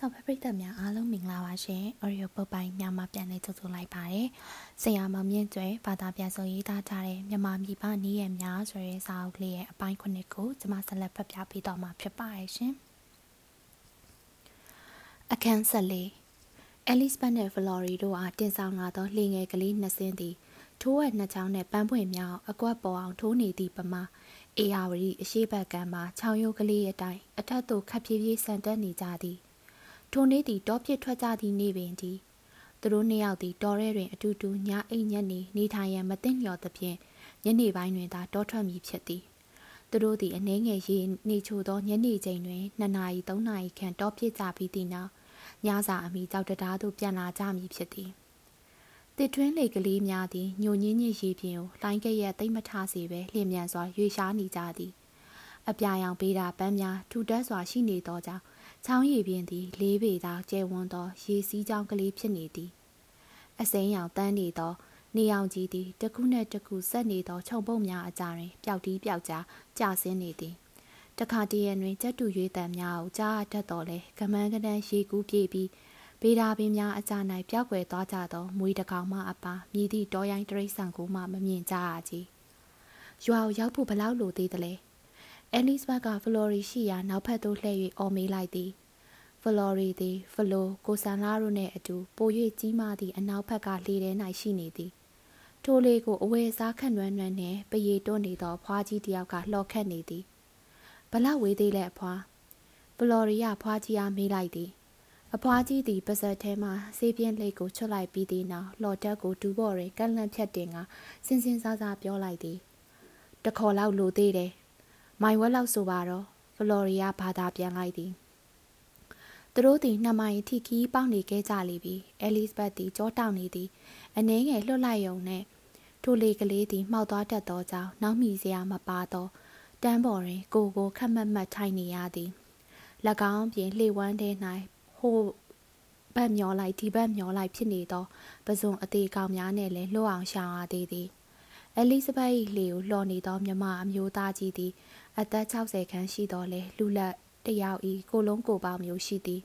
ဆောက်ဖက်ပရိသတ်များအားလုံးမင်္ဂလာပါရှင်။ Oreo ပုတ်ပိုင်းမြန်မာပြန်လည်ကြိုဆိုလိုက်ပါတယ်။ဆရာမမြင့်ကျွဲဘာသာပြန်ဆိုရေးသားထားတဲ့မြန်မာပြည်ပနီးရများဆိုတဲ့စာအုပ်လေးရဲ့အပိုင်းခုနှစ်ကိုကျွန်မဆက်လက်ဖတ်ပြပေးတော့မှာဖြစ်ပါရဲ့ရှင်။အခန်းဆက်လေးအဲလစ်ဘတ်နဲ့ဖလော်ရီတို့အားတင်ဆောင်လာသောလှေငယ်ကလေးနှစ်စင်းသည်ထိုးဝက်နှစ်ချောင်းနဲ့ပန်းပွင့်မြောက်အကွက်ပေါ်အောင်ထိုးနေသည့်ပမာအေယာဝရီအရှိဘက်ကမ်းမှာချောင်းရုပ်ကလေးရဲ့တိုင်အထက်သို့ခပ်ပြေးပြေးဆန်တက်နေကြသည် ထိုနေ့သည်တောပြစ်ထွက်ကြသည့်နေ့ပင်သည်သူတို့နှစ်ယောက်သည်တောထဲတွင်အတူတူညအိမ်ညက်နေနေထိုင်ရန်မသိလျော်သဖြင့်ညနေပိုင်းတွင်သာတောထွက်မည်ဖြစ်သည်သူတို့သည်အနှဲငယ်ရေနေချိုသောညနေချိန်တွင်2နာရီ3နာရီခန့်တောပြစ်ကြပြီးသည့်နောက်ညစာအမိကြောက်တရားသို့ပြန်လာကြမည်ဖြစ်သည်တစ်ထွင်းလေကလေးများသည်ညိုညင်းညစ်ရေပြင်ကိုလိုင်းကရက်သိမ့်မထစေပဲလျင်မြန်စွာရွေရှားနေကြသည်အပြာရောင်ပေးတာပန်းများထူတက်စွာရှိနေသောကြောင့် ချောင်းရည်ပြင်သည်လေးပေသာကျဲဝန်းသောရေစီးကြောင်းကလေးဖြစ်နေသည်အစိမ်းရောင်တန်းနေသော နေအောင်ကြီးသည်တခုနှင့်တခုဆက်နေသောခြုံပုတ်များအကြားတွင်ပျောက်တီးပျောက်ကြားကျဆင်းနေသည်တခါတည်းရန်တွင်ကြက်တူရွေးတံများကိုကြားတတ်တော်လဲကမန်းကနန်းရေကူးပြေးပြီးဗေဒာပင်များအကြ၌ပျောက်ွယ်သွားကြသောမွေးတကောင်မှအပါမြည်သည့်တောရိုင်းတရိษံကိုမှမမြင်ကြရကြီးရွာကိုရောက်ဖို့ဘလောက်လိုသေးသလဲ အဲလစ်ဘတ်ကဖလော်ရီရှိရာနောက်ဖက်သို့လှည့်၍အော်မေးလိုက်သည်ဖလော်ရီသည်ဖလိုကိုဆန်လာတို့နှင့်အတူပို၍ကြီးမားသည့်အနောက်ဘက်ကလေထဲ၌ရှိနေသည်ထိုလေးကိုအဝယ်စားခန့်နွမ်းနွမ်းနှင့်ပရီတွန်းနေသောဖွားကြီးတယောက်ကလှော်ခတ်နေသည်ဘလောက်ဝေးသေးလဲအဖွားဖလော်ရီကဖွားကြီးအားမေးလိုက်သည်အဖွားကြီးသည်ပါဇက်ထဲမှဆေးပြင်းလိတ်ကိုချွတ်လိုက်ပြီးသည့်နောက်လှော်တက်ကိုဒူးဘော်တွင်ကန့်လန့်ဖြတ်တင်ကစင်စင်စားစားပြောလိုက်သည်တခေါ်လောက်လိုသေးတယ် မိုင်ဝက်လောက်ဆိုပါတော့ဖလော်ရီယာဘာသာပြန်လိုက်သည်သူတို့သည်နှစ်မိုင်ထိခီးပေါက်နေခဲ့ကြလိမ့်ပြီအဲလစ်ဘတ်သည်ကြောတောင်နေသည်အနှဲငယ်လွတ်လိုက်ရုံနဲ့ထိုလေကလေးသည်မှောက်သွားတတ်သောကြောင့်နောက်မိစရာမပါသောတန်းပေါ်တွင် ကိုကိုခက်မက်မက်ထိုင်နေရသည်၎င်းပြင်လှေဝမ်းထဲ၌ဟိုဘက်မျောလိုက်ဒီဘက်မျောလိုက်ဖြစ်နေသောပဇွန်အသေးကောင်များနဲ့လည်းလွတ်အောင်ရှောင်ရသေးသည်အဲလစ်ဘတ်၏လှေကိုလှော်နေသောမြမအမျိုးသားကြီးသည် အသက်60ခန်းရှိတော်လဲလူလက်တယောက်ဤကိုလုံးကိုပေါမျိုးရှိသည်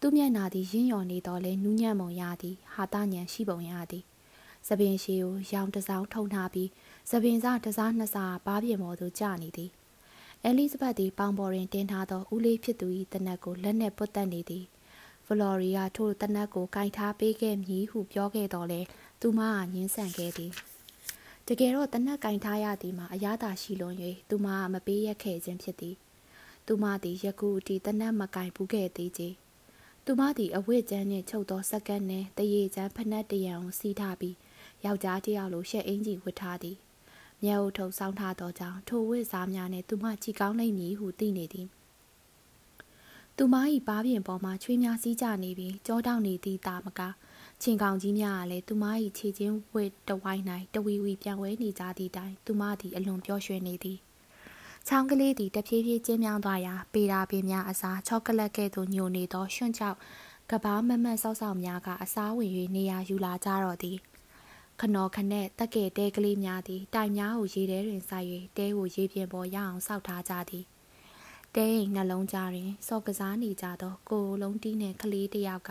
သူမျက်နာသည်ရင်းရော်နေတော်လဲနူးညံ့ပုံရသည်ဟာတညံရှိပုံရသည်သပင်ရှိကိုရောင်တစောင်းထုံထားပြီးသပင်စားတစားနှစ်စားဘားပြင်ပေါ်သို့ကျနေသည်အဲလီဇဘတ်သည်ပေါင်ပေါ်တွင်တင်ထားသောဦးလေးဖြစ်သူ၏တနက်ကိုလက်နှင့်ပုတ်တက်နေသည်ဖလော်ရီယာထိုတနက်ကိုကင်ထားပေးခဲ့မည်ဟုပြောခဲ့တော်လဲသူမကညင်းဆန်ခဲ့သည် တကယ်တော့တနက်ကင်ထားရသည်မှာအရသာရှိလွန်၍သူမကမပေးရက်ခဲ့ခြင်းဖြစ်သည်သူမသည်ယခုတီတနက်မကင်ဘူးခဲ့သေးကြီးသူမသည်အဝတ်ကျန်းနှင့်ချုပ်သောစက္ကန့်နှင့်တရေကျန်းဖနက်တရံကိုစီးထားပြီးယောက်ျားတစ်ယောက်လိုရှက်အင်ကြီးဝတ်ထားသည်မျက်အုပ်ထုပ်ဆောင်းထားသောကြောင့်ထိုဝတ်စားများနှင့်သူမချီကောင်းလိမ့်မည်ဟုသိနေသည်သူမ၏ပါးပြင်ပေါ်မှချွေးများစီးကြနေပြီးကြောတောက်နေသည့်တာမကား ချင်းကောင်ကြီးများကလည်းသူမ၏ခြေချင်းဝစ်တဝိုင်း၌တဝီဝီပြန်ဝဲနေကြသည့်တိုင်သူမသည်အလွန်ပျော်ရွှင်နေသည်ချောင်းကလေးသည်တဖြည်းဖြည်းကျင်းမြောင်းသွားရာပေတာပင်များအစားချောကလက်ကဲ့သို့ညိုနေသောရွှွန့်ချောက်ကဘာမမတ်ဆောက်ဆောက်များကအစားဝင်၍နေရာယူလာကြတော့သည်ခနော်ခနဲ့တက်ကဲတဲကလေးများသည်တိုင်များကိုရေထဲတွင်စိုက်၍တဲကိုရေပြင်ပေါ်ရအောင်ဆောက်ထားကြသည် တဲအိမ်နှလုံးကြားတွင်စော်ကစားနေကြသောကိုလုံးတီးနှင့်ကလေးတစ်ယောက်က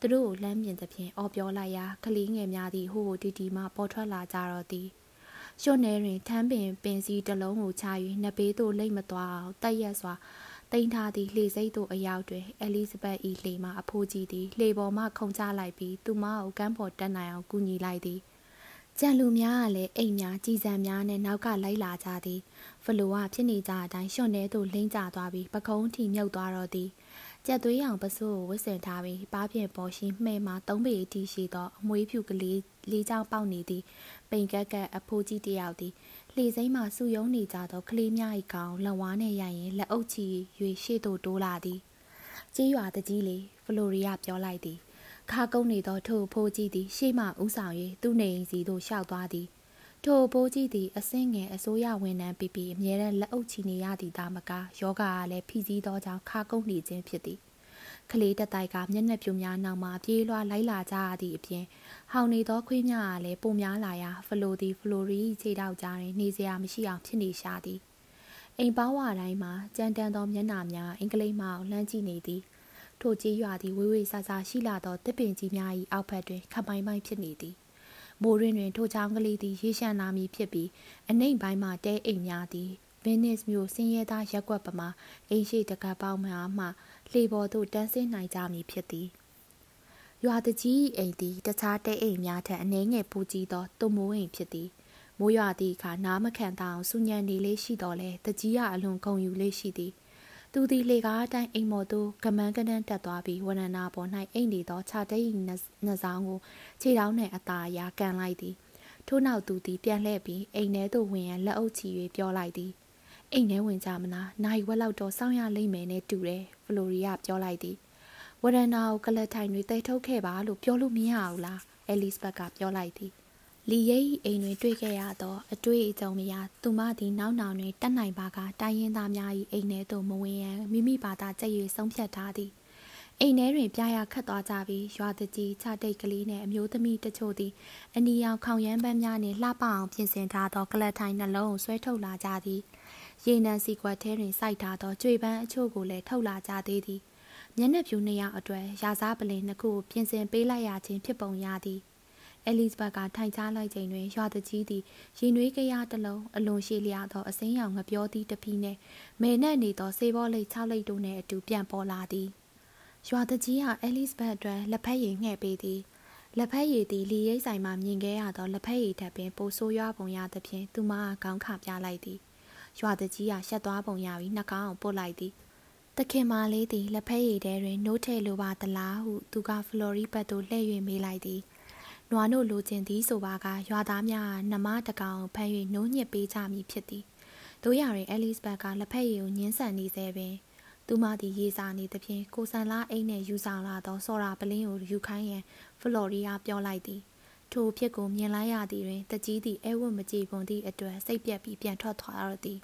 သူတို့ကိုလှမ်းမြင်သဖြင့်အော်ပြောလိုက်ရာကလေးငယ်များသည်ဟိုဟိုတီတီမှပေါ်ထွက်လာကြတော့သည်ရွှွနေတွင်ထမ်းပင်ပင်စီတစ်လုံးကိုချ၍နှစ်ပေးသို့လိမ့်မသွားအောင်တက်ရက်စွာတိန်ထားသည့်လှေစိတ်သို့အရောက်တွင်အဲလီဇဘတ်၏လှေမှအဖိုးကြီးသည်လှေပေါ်မှခုန်ချလိုက်ပြီးသူမကိုကမ်းပေါ်တက်နိုင်အောင်ကူညီလိုက်သည်ကြံလူများကလည်းအိမ်များကြီးစံများနဲ့နောက်ကလိုက်လာကြသည် ဖလိုကဖြစ်နေကြအတိုင်းရွှွန်ထဲသို့လိမ့်ကျသွားပြီးပကုံးထီမြုပ်သွားတော့သည်ကြက်သွေးရောင်ပစိုးကိုဝတ်ဆင်ထားပြီးပါးပြင်ပေါ်ရှိမှဲ့မှာသုံးပေအထိရှိသောအမွေးဖြူကလေးလေးချောင်းပေါက်နေသည့်ပိန်ကက်ကက်အဖိုးကြီးတယောက်သည်လှေစိမ်းမှစူယုံနေကြသောကလေးများ၏ကောင်လက်ဝါးနှင့်ရိုက်ရင်လက်အုပ်ချီ၍ရှေ့သို့တိုးလာသည်ကြေးရွာတကြီးလေဖလိုရီယာပြောလိုက်သည်ခါကုန်းနေသောထိုဖိုးကြီးသည်ရှေ့မှဥဆောင်၍သူ့နေအိမ်စီသို့ရှောက်သွားသည် ထိုဖိုးကြီးသည်အစင်းငယ်အစိုးရဝန်ထမ်းပြီးပြီးအမြဲတမ်းလက်အုပ်ချီနေရသည်သားမကယောဂါကလည်းဖိစီးသောကြောင့်ခါကုန်းနေခြင်းဖြစ်သည်ကလေးတတိုက်ကမျက်နှာပြူများနောက်မှပြေးလွှားလိုက်လာကြရသည့်အပြင်ဟောင်နေသောခွေးများကလည်းပုံများလာရာဖလိုသည်ဖလိုရီခြေထောက်ကြားတွင်နေစရာမရှိအောင်ဖြစ်နေရှာသည်အိမ်ပေါဝတိုင်းမှာကြမ်းတမ်းသောမျက်နှာများအင်္ဂလိပ်မှလှမ်းကြည့်နေသည်ထိုကြေးရွာသည်ဝေးဝေးဆာဆာရှိလာသောတစ်ပင်ကြီးများ၏အောက်ဘက်တွင်ခမိုင်းမိုင်းဖြစ်နေသည် မိုးရင်းတွင်ထိုချောင်းကလေးသည်ရေရှမ်းလာမည်ဖြစ်ပြီးအနှိမ်ပိုင်းမှတဲအိမ်များသည်ဗင်းနစ်မြို့စင်းရဲသားရက်ွက်ပမာအိမ်ရှိတကပ်ပေါင်းများမှလှေပေါ်သို့တန်းဆင်းနိုင်ကြမည်ဖြစ်သည်ရွာတကြီးအိမ်သည်တခြားတဲအိမ်များထက်အနည်းငယ်ပူကြီးသောတုံမိုးအိမ်ဖြစ်သည်မိုးရွာသည့်အခါနားမခံတအောင်စူညံနေလေးရှိတော်လဲတကြီးကအလွန်ဂုံယူလေးရှိသည် သူသည်လေကားအတိုင်းအိမ်မော်သို့ကမန်းကနန်းတက်သွားပြီးဝရဏာပေါ်၌အိမ်နေသောခြာတိတ်နှဆောင်ကိုခြေထောက်နှင့်အသာအရာကန်လိုက်သည်ထို့နောက်သူသည်ပြန်လှည့်ပြီးအိမ်ထဲသို့ဝင်ရန်လက်အုပ်ချီ၍ပြောလိုက်သည်အိမ်ထဲဝင်ကြမလားနိုင်ဝက်လောက်တော့စောင်းရလိမ့်မယ်နဲ့တူတယ်ဖလိုရီယာပြောလိုက်သည်ဝရဏာကိုကလတ်ထိုင်တွေတိတ်ထုတ်ခဲ့ပါလို့ပြောလို့မရဘူးလားအဲလစ်ဘတ်ကပြောလိုက်သည် လီရိတ်အိမ်တွင်တွေ့ခဲ့ရသောအတွေ့အကြုံများသူမသည်နောက်နောင်တွင်တက်နိုင်ပါကတိုင်းရင်းသားများ၏အိမ်ထဲသို့မဝင်ရန်မိမိဘာသာကြက်၍ဆုံးဖြတ်ထားသည်အိမ်ထဲတွင်ပြရခတ်သွားကြပြီးရွာတကြီးခြတိတ်ကလေးနှင့်အမျိုးသမီးတချို့သည်အနီရောင်ခေါင်ရမ်းပန်းများနှင့်လှပအောင်ပြင်ဆင်ထားသောကလတ်ထိုင်နှလုံးဆွဲထုတ်လာကြသည်ရေနံစီကွက်ထဲတွင်စိုက်ထားသောကြွေပန်းအချို့ကိုလည်းထုတ်လာကြသေးသည်မျက်နှာဖြူနှစ်ယောက်အတွက်ရာစားပလင်နှစ်ခုပြင်ဆင်ပေးလိုက်ရခြင်းဖြစ်ပုံရသည် အဲလစ်ဘတ်ကထိုင်ချလိုက်ချိန်တွင်ရွာတကြီးသည်ရင်နွေးကရတစ်လုံးအလွန်ရှိလျားသောအစိမ်းရောင်ငပြောသည့်တပီးနှင့်မဲနဲ့နေသောစေဘောလိတ်6လိတ်တို့နှင့်အတူပြန်ပေါ်လာသည်ရွာတကြီးကအဲလစ်ဘတ်အတွက်လက်ဖက်ရည်ငှဲ့ပေးသည်လက်ဖက်ရည်သည်လီရိတ်ဆိုင်မှမြင်ခဲ့ရသောလက်ဖက်ရည်ထပ်ပင်ပိုဆိုးရွားပုံရသဖြင့်သူမကခေါင်းခပြလိုက်သည်ရွာတကြီးကရှက်သွားပုံရပြီးနှကောင်းအောင်ပုတ်လိုက်သည်တခင်မလေးသည်လက်ဖက်ရည်ထဲတွင်နိုးထဲလိုပါသလားဟုသူကဖလော်ရီဘတ်သို့လှည့်၍မေးလိုက်သည် နွားတို့လိုချင်သည်ဆိုပါကရွာသားများနှမတကောင်ဖမ်း၍နိုးညစ်ပေးကြမည်ဖြစ်သည်တို့ရရင်အဲလစ်ဘတ်ကလက်ဖက်ရည်ကိုညှင်းဆန်နေစေပင်သူမသည်ရေးစားနေသဖြင့်ကိုဆန်လာအိတ်နှင့်ယူဆောင်လာသောစော်ရာပလင်းကိုယူခိုင်းရန်ဖလော်ရီယာပြောလိုက်သည်ထိုဖြစ်ကိုမြင်လိုက်ရသည်တွင်တကြီးသည်အဲဝတ်မကြည်ပွန်သည့်အတွက်စိတ်ပြက်ပြီးပြန်ထွက်သွားရသည်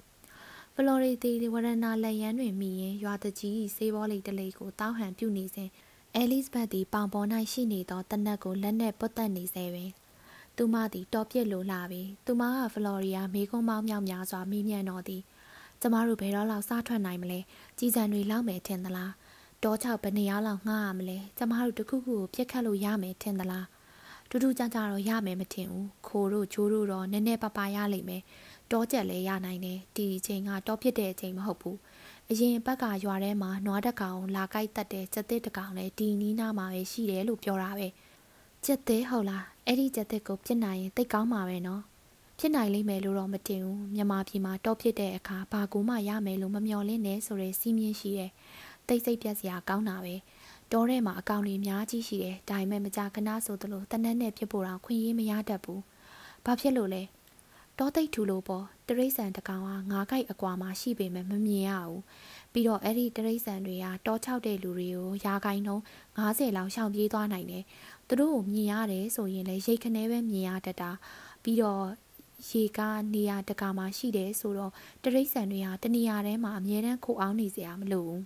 ဖလော်ရီတီဝရနာလက်ရန်တွင်မိရင်ရွာတကြီးစေးဘောလိတ်တလိကိုတောက်ဟန်ပြုနေစဉ် အဲလစ်ဘတ်သည်ပေါင်ပေါ်၌ရှိနေသောတနက်ကိုလက်နှင့်ပုတ်တက်နေစေပင်သူမသည်တော်ပြစ်လိုလာပြီးသူမကဖလော်ရီယာမေကွန်းမောင်းမြောက်များစွာမေးမြန်းတော်သည်ကျမတို့ဘယ်တော့လောက်စားထွက်နိုင်မလဲကြီးစံတွေလောက်မယ်ထင်သလားတောချောက်ဘယ်နှစ်ယောက်လောက်ငှားရမလဲကျမတို့တခုခုကိုပြစ်ခတ်လို့ရမယ်ထင်သလားတူတူကြကြတော့ရမယ်မထင်ဘူးခိုးတို့ချိုးတို့တော့နည်းနည်းပပရလိမ့်မယ်တောကျက်လည်းရနိုင်တယ်ဒီချိန်ကတောဖြစ်တဲ့အချိန်မဟုတ်ဘူး အရင်ဘက်ကရွာထဲမှာနွားတကောင်လာကိုက်တက်တဲ့စက်သစ်တကောင်လည်းဒီနီးနားမှာပဲရှိတယ်လို့ပြောတာပဲကျက်သေးဟုတ်လားအဲ့ဒီကျက်သစ်ကိုပြစ်နိုင်ရင်သိကောင်းမှာပဲနော်ဖြစ်နိုင်လိမ့်မယ်လို့တော့မတင်ဘူးမြန်မာပြည်မှာတောဖြစ်တဲ့အခါဘာကူမှရမယ်လို့မမျှော်လင့်နဲ့ဆိုတဲ့စီးမြင်ရှိတယ်တိတ်ဆိတ်ပြက်စရာကောင်းတာပဲတောထဲမှာအကောင်တွေအများကြီးရှိတယ်ဒါပေမဲ့မကြခဏဆိုသလိုတနက်နဲ့ဖြစ်ဖို့တော့ခွင့်ရေးမရတတ်ဘူးဘာဖြစ်လို့လဲ တောသိတ်ထူလို့ပေါ့တရိษံတကောင်ဟာငါးကိုက်အကွာမှာရှိပေမဲ့မမြင်ရဘူးပြီးတော့အဲ့ဒီတရိษံတွေကတောချောက်တဲ့လူတွေကိုရာဂိုင်းနှုံး90လောက်ရှောင်ပြေးသွားနိုင်တယ်သူတို့ကိုမြင်ရတယ်ဆိုရင်လည်းရိတ်ခနဲပဲမြင်ရတတ်တာပြီးတော့ရေကနေရာတကာမှာရှိတယ်ဆိုတော့တရိษံတွေဟာတနေရာထဲမှာအမြဲတမ်းခိုအောင်နေစရာမလိုဘူး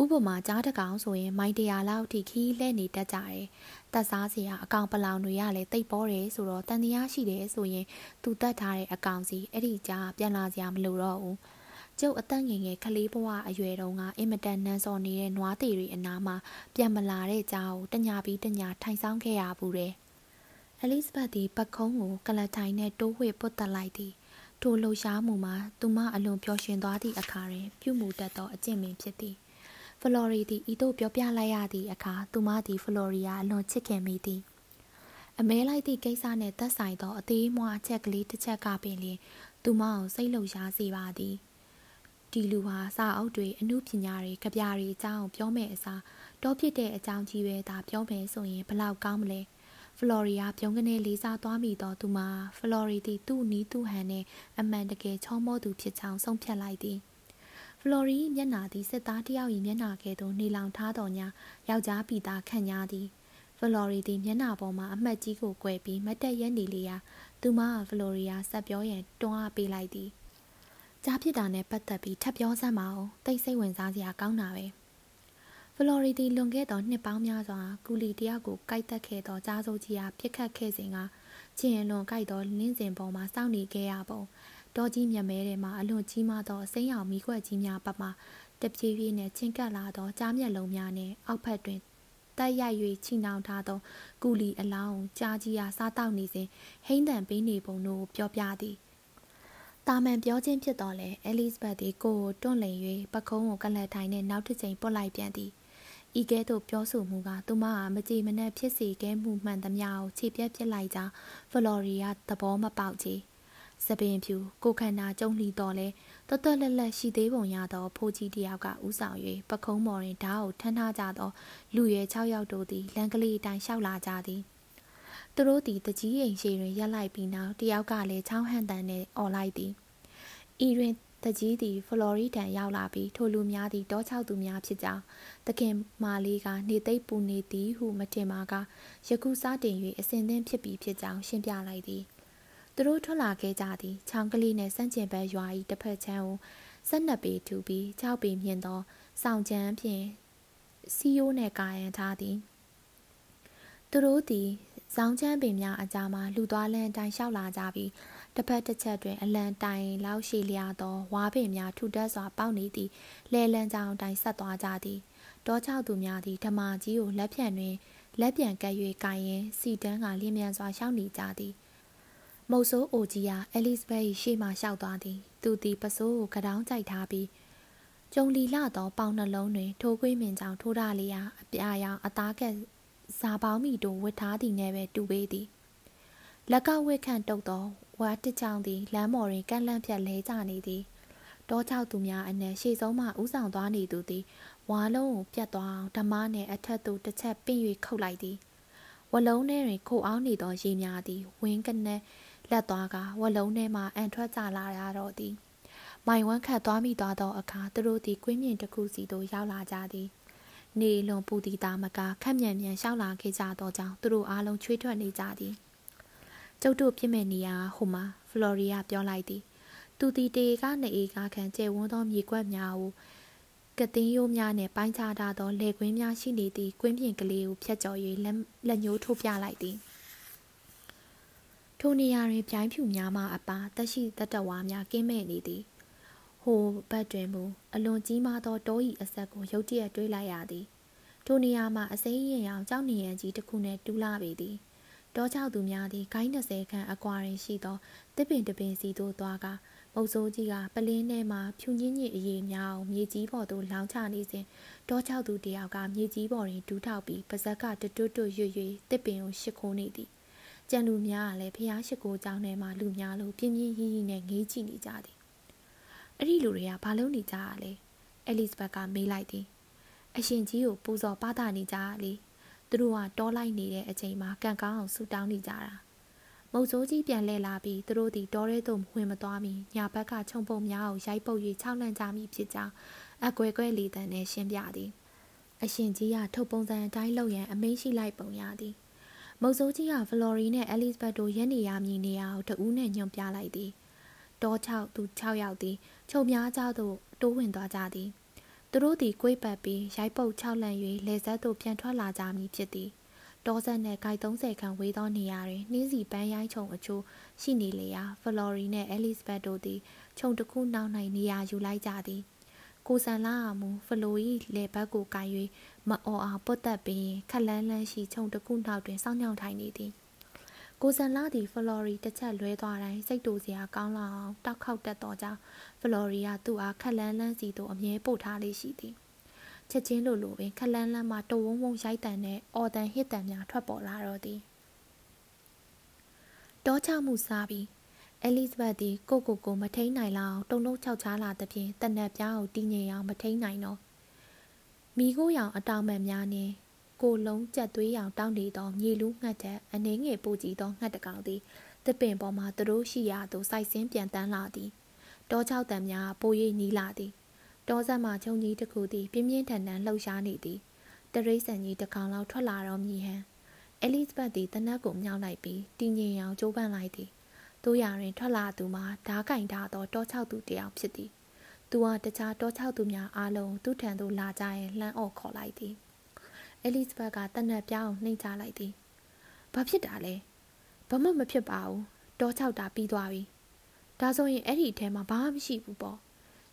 ဥပမာကြားတကောင်ဆိုရင်မိုင်တရာလောက်ထိခီးလှဲ့နေတတ်ကြတယ်။တက်စားစရာအကောင်ပလောင်တွေကလည်းတိတ်ပေါ်တယ်ဆိုတော့တန်တရားရှိတယ်ဆိုရင်သူတတ်ထားတဲ့အကောင်စီအဲ့ဒီကြားပြန်လာစရာမလိုတော့ဘူး။ကျုပ်အသက်ငယ်ငယ်ကလေးဘဝအရွယ်တုန်းကအင်မတန်နန်းစော်နေတဲ့နွားသေးတွေအနားမှာပြန်မလာတဲ့ကြားကိုတညာပြီးတညာထိုင်ဆောင်ခဲ့ရဘူးတယ်။အဲလစ်ဘတ်ဒီပတ်ခုံးကိုကလထိုင်နဲ့တိုးဝှေ့ပုတ်တက်လိုက်သည်။ထိုလှုပ်ရှားမှုမှာသူမအလွန်ပျော်ရွှင်သွားသည့်အခါတွင်ပြုမှုတတ်သောအကျင့်ပင်ဖြစ်သည် ဖလော်ရီသည်ဤသို့ပြောပြလိုက်ရသည့်အခါသူမသည်ဖလော်ရီယာအလွန်ချစ်ခင်မိသည်အမဲလိုက်သည့်ကိစ္စနှင့်သက်ဆိုင်သောအသေးမွှားအချက်ကလေးတစ်ချက်ကပင်လျင်သူမအောင်စိတ်လှုပ်ရှားစေပါသည်ဒီလူဟာစာအုပ်တွေအမှုပညာတွေကြပြတွေအကြောင်းပြောမယ်အစားတောဖြစ်တဲ့အကြောင်းကြီးပဲသာပြောမယ်ဆိုရင်ဘလောက်ကောင်းမလဲဖလော်ရီယာပြုံးကနေလေးစားသွားမိတော့သူမှာဖလော်ရီသည်သူ့နီးသူ့ဟန်နဲ့အမှန်တကယ်ချောမောသူဖြစ်ချောင်းဆုံးဖြတ်လိုက်သည် ဖလော်ရီမျက်နာသည်စစ်သားတယောက်၏မျက်နာကဲ့သို့နေလောင်ထားတော်ညာယောက်ျားပြည်သားခန့်ညားသည်ဖလော်ရီသည်မျက်နာပေါ်မှအမှတ်ကြီးကို꿰ပြီးမတ်တက်ရက်နေလေရာသူမကဖလော်ရီယာဆက်ပြောရန်တွန်းအားပေးလိုက်သည်ကြားဖြစ်တာနဲ့ပတ်သက်ပြီးထပ်ပြောစမ်းပါဦးတိတ်ဆိတ်ဝင်စားစရာကောင်းတာပဲဖလော်ရီတီလွန်ခဲ့သောနှစ်ပေါင်းများစွာကူလီတယောက်ကိုကိုက်တက်ခဲ့သောကြားစိုးကြီးအားပြစ်ခတ်ခဲ့စဉ်ကချင်းလွန်ကိုက်သောလင်းစင်ပေါ်မှာစောင့်နေခဲ့ရပုံ တောကြီးမြမဲထဲမှာအလွန်ကြီးမားသောအစိမ်းရောင်မီးခွက်ကြီးများပတ်မှတပြေးပြေးနဲ့ချင်းကပ်လာသောကြားမျက်လုံးများနှင့်အောက်ဖက်တွင်တက်ရိုက်၍ချိနှောင်ထားသောကူလီအလောင်းကြားကြီးအားစားတောက်နေစဉ်ဟိမ့်တန်ပေးနေပုံတို့ပြောပြသည်တာမန်ပြောခြင်းဖြစ်တော်လဲအဲလိဇဘက်သည်ကိုကိုတွန့်လင်၍ပခုံးကိုကလတ်ထိုင်နှင့်နောက်တစ်ချိန်ပုတ်လိုက်ပြန်သည်ဤကဲ့သို့ပြောဆိုမှုကသူမဟာမကြည်မနှက်ဖြစ်စေခဲ့မှုမှန်သမျှကိုခြေပြက်ဖြစ်လိုက်ကြောင်းဖလော်ရီယာသဘောမပေါက်ချေ စပင်ဖြူကိုခန္ဓာကျုံလှီတော်လဲတွတ်တွတ်လက်လက်ရှိသေးပုံရသောဖိုးကြီးတယောက်ကဥဆောင်၍ပခုံးမော်တွင်ဓာတ်ကိုထမ်းထားကြသောလူရဲ6ယောက်တို့သည်လမ်းကလေးအတိုင်းလျှောက်လာကြသည်သူတို့သည်တကြီးအိမ်ရှိတွင်ရက်လိုက်ပြီးနောက်တယောက်ကလည်းချောင်းဟန်တန်နှင့်អော်လိုက်သည်ဤတွင်တကြီးသည်ဖလော်ရီဒန်ရောက်လာပြီးထိုလူများသည်တောချောက်သူများဖြစ်ကြောင်းသခင်မာလေးကနေသိပ်ပူနေသည်ဟုမတင်ပါကယခုစတင်၍အစဉ်သင်းဖြစ်ပြီးဖြစ်ကြောင်းရှင်းပြလိုက်သည် သူတို့ထွက်လာခဲ့ကြသည်ချောင်းကလေးနှင့်စန့်ကျင်ဘက်ရွာ၏တစ်ဖက်ချမ်းကိုဆက်နှစ်ပေထူပြီး၆ပေမြင့်သောစောင်ချမ်းဖြင့်စီယိုးနှင့်ကာယံထားသည်သူတို့သည်ဇောင်းချမ်းပင်များအကြားမှာလူသွားလန်းတိုင်းလျှောက်လာကြပြီးတစ်ဖက်တစ်ချက်တွင်အလံတိုင်လောက်ရှိလျာသောဝါပင်များထူထပ်စွာပေါက်နေသည့်လဲလန်းကြောင်တိုင်ဆက်သွားကြသည်တောချောက်သူများသည်ဓမာကြီးကိုလက်ဖြန့်တွင်လက်ပြန်ကပ်၍ကိုင်ရင်စီတန်းကလျင်မြန်စွာရှောက်နေကြသည် မုတ်ဆိုးအိုကြီးဟာအဲလစ်ဘက်၏ရှေ့မှရှောက်သွားသည်သူသည်ပစိုးကိုကတောင်းကြိုက်ထားပြီးကျုံလီလာသောပေါင်နှလုံးတွင် ထိုးခွေးမင်ကြောင်ထိုးထားလျာအပြာရောင်အသားကက်ဇာပေါင်းမီတို့ဝတ်ထားသည်နှင့်ပဲတူပေသည်လက်ကဝက်ခန့်တုတ်သောဝါတစ်ချောင်းသည်လမ်းပေါ်တွင်ကန့်လန့်ဖြတ်လဲကျနေသည်တောချောက်သူများအနက်ရှေ့ဆုံးမှဥဆောင်သွားနေသူသည်ဝါလုံးကိုပြတ်သွားအောင်ဓမ္မနှင့်အထက်သို့တစ်ချက်ပင့်၍ခုတ်လိုက်သည်ဝလုံးထဲတွင်ခုတ်အောင်နေသောရေများသည်ဝင်းကနက် လက်သွားကဝလုံးထဲမှအန်ထွက်ကြလာရတော့သည်မိုင်ဝမ်းခတ်သွားမိသွားသောအခါသူတို့သည်ကွင်းမြင့်တစ်ခုစီသို့ရောက်လာကြသည်နေလွန်ပူတီတာမကခက်မြန်မြန်ရှောက်လာခဲ့ကြသောကြောင့်သူတို့အားလုံးချွေးထွက်နေကြသည်ကျုပ်တို့ပြစ်မဲ့နေရဟိုမှာဖလော်ရီယာပြောလိုက်သည်သူတီတေကနေအေကခံကျဲဝန်းသောမြေကွက်များကိုကတင်းရိုးများနှင့်ပိုင်းခြားထားသောလေကွင်းများရှိနေသည့်ကွင်းပြင်ကလေးကိုဖျက်ကျော်၍လက်ညှိုးထိုးပြလိုက်သည် ထိုနေရာတွင်ပြိုင်းဖြူများမှအပါတက်ရှိတတဝါများကင်းမဲ့နေသည်ဟိုဘက်တွင်မူအလွန်ကြီးမားသောတော၏အဆက်ကိုရုတ်တရက်တွေးလိုက်ရသည်ထိုနေရာမှာအစိမ်းရင်အောင်ကြောက်နေရန်ကြီးတစ်ခုနှင့်တူးလာပေသည်တောချောက်သူများသည်ဂိုင်း20ခန့်အကွာတွင်ရှိသောတစ်ပင်တပင်စီသို့သွားကမုတ်ဆိုးကြီးကပလင်းထဲမှဖြူညင်းညစ်အရေးများအောင်မြေကြီးပေါ်သို့လောင်းချနေစဉ်တောချောက်သူတယောက်ကမြေကြီးပေါ်တွင်ဒူးထောက်ပြီးပါဇက်ကတွတ်တွတ်ရွရွတစ်ပင်ကိုရှစ်ခိုးနေသည် ကြံလူများကလည်းဖျားရှိခိုးကြောင်းထဲမှာလူများလိုပြင်းပြင်းရီးရီးနဲ့ငေးကြည့်နေကြသည်အဲ့ဒီလူတွေကဘာလုပ်နေကြရလဲအဲလစ်ဘက်ကမေးလိုက်သည်အရှင်ကြီးကိုပူဇော်ပါတာနေကြလေသူတို့ကတောလိုက်နေတဲ့အချိန်မှာကံကောင်းအောင်ဆူတောင်းနေကြတာမုတ်ဆိုးကြီးပြန်လှည့်လာပြီးသူတို့သည်တောထဲသို့ဝင်မသွားမီညာဘက်ကခြုံပုံများကိုရိုက်ပုတ်၍ခြောက်လန့်ကြမိဖြစ်ကြောင်းအကွယ်ကွယ်လေးတန်နဲ့ရှင်းပြသည်အရှင်ကြီးကထုတ်ပုံစံအတိုင်းလုပ်ရန်အမိန့်ရှိလိုက်ပုံရသည် မုတ်ဆိုးကြီးကဖလော်ရီနဲ့အဲလစ်ဘတ်တို့ရက်နေရမည်နေရာကိုတဦးနဲ့ညွန်ပြလိုက်သည်တော6သူ6ယောက်သည်ခြုံများကြောက်သို့တိုးဝင်သွားကြသည်သူတို့သည်ကိုွေးပတ်ပြီးရိုက်ပုတ်6လန့်၍လေဆက်သို့ပြန်ထွက်လာကြမည်ဖြစ်သည်တောဆက်နှင့်ဂိုက်30ခန့်ဝေးသောနေရာတွင်နှင်းစီပန်းရိုင်းခြုံအချို့ရှိနေလေရာဖလော်ရီနှင့်အဲလစ်ဘတ်တို့သည်ခြုံတစ်ခုနောက်၌နေရာယူလိုက်ကြသည်ကိုဆန်လာမူဖလို၏လေဘက်ကိုကိုင်၍ မအော်အောင်ပုတ်တက်ပြီးခက်လန်းလန်းရှိခြုံတစ်ခုနောက်တွင်စောင့်ညောင်ထိုင်နေသည်ကိုစံလာသည်ဖလော်ရီတစ်ချက်လွဲသွားတိုင်းစိတ်တူစရာကောင်းလာအောင်တောက်ခေါက်တက်တော့ကြောင်းဖလော်ရီကသူ့အားခက်လန်းလန်းစီသို့အမြဲပို့ထားလေးရှိသည်ချက်ချင်းလိုလိုပင်ခက်လန်းလန်းမှတဝုံဝုံရိုက်တန်နဲ့အော်တန်ဟစ်တန်များထွက်ပေါ်လာတော့သည်တောချမှုစားပြီးအဲလစ်ဘတ်သည်ကိုကိုကိုမထိန်နိုင်လောက်တုံလုံးချောက်ချားလာသဖြင့်တနက်ပြားကိုတင်းငြိမ်အောင်မထိန်နိုင်တော့ မိကိုရောင်အတောင်မှန်များနှင့်ကိုလုံးကြက်သွေးရောင်တောင်းနေသောမြေလူးငှက်တဲ့အနေငယ်ပူကြည့်သောငှက်တကောင်သည်တပင်ပေါ်မှသူတို့ရှိရာသို့စိုက်ဆင်းပြန်တန်းလာသည်တောချောက်တံများပို၍နီးလာသည်တောဆက်မှချုံကြီးတစ်ခုသည်ပြင်းပြင်းထန်ထန်လှုပ်ရှားနေသည်တရိษံကြီးတစ်ကောင်လောက်ထွက်လာတော့မြည်ဟန်အဲလစ်ဘတ်သည်တနက်ကိုမြောက်လိုက်ပြီးတင်းငင်အောင်ကြိုးပမ်းလိုက်သည်တို့ရရင်ထွက်လာသူမှာဓားကင်ထားသောတောချောက်သူတယောက်ဖြစ်သည် သူကတခြားတောချောက်သူများအားလုံးသူ့ထံသို့လာကြရင်လှမ်းអော်ခေါ်လိုက်သည်အဲလစ်ဘတ်ကတနက်ပြောင်းနှိမ့်ချလိုက်သည်။ဘာဖြစ်တာလဲ။ဘာမှမဖြစ်ပါဘူး။တောချောက်တာပြီးသွားပြီ။ဒါဆိုရင်အဲ့ဒီအထဲမှာဘာမှမရှိဘူးပေါ့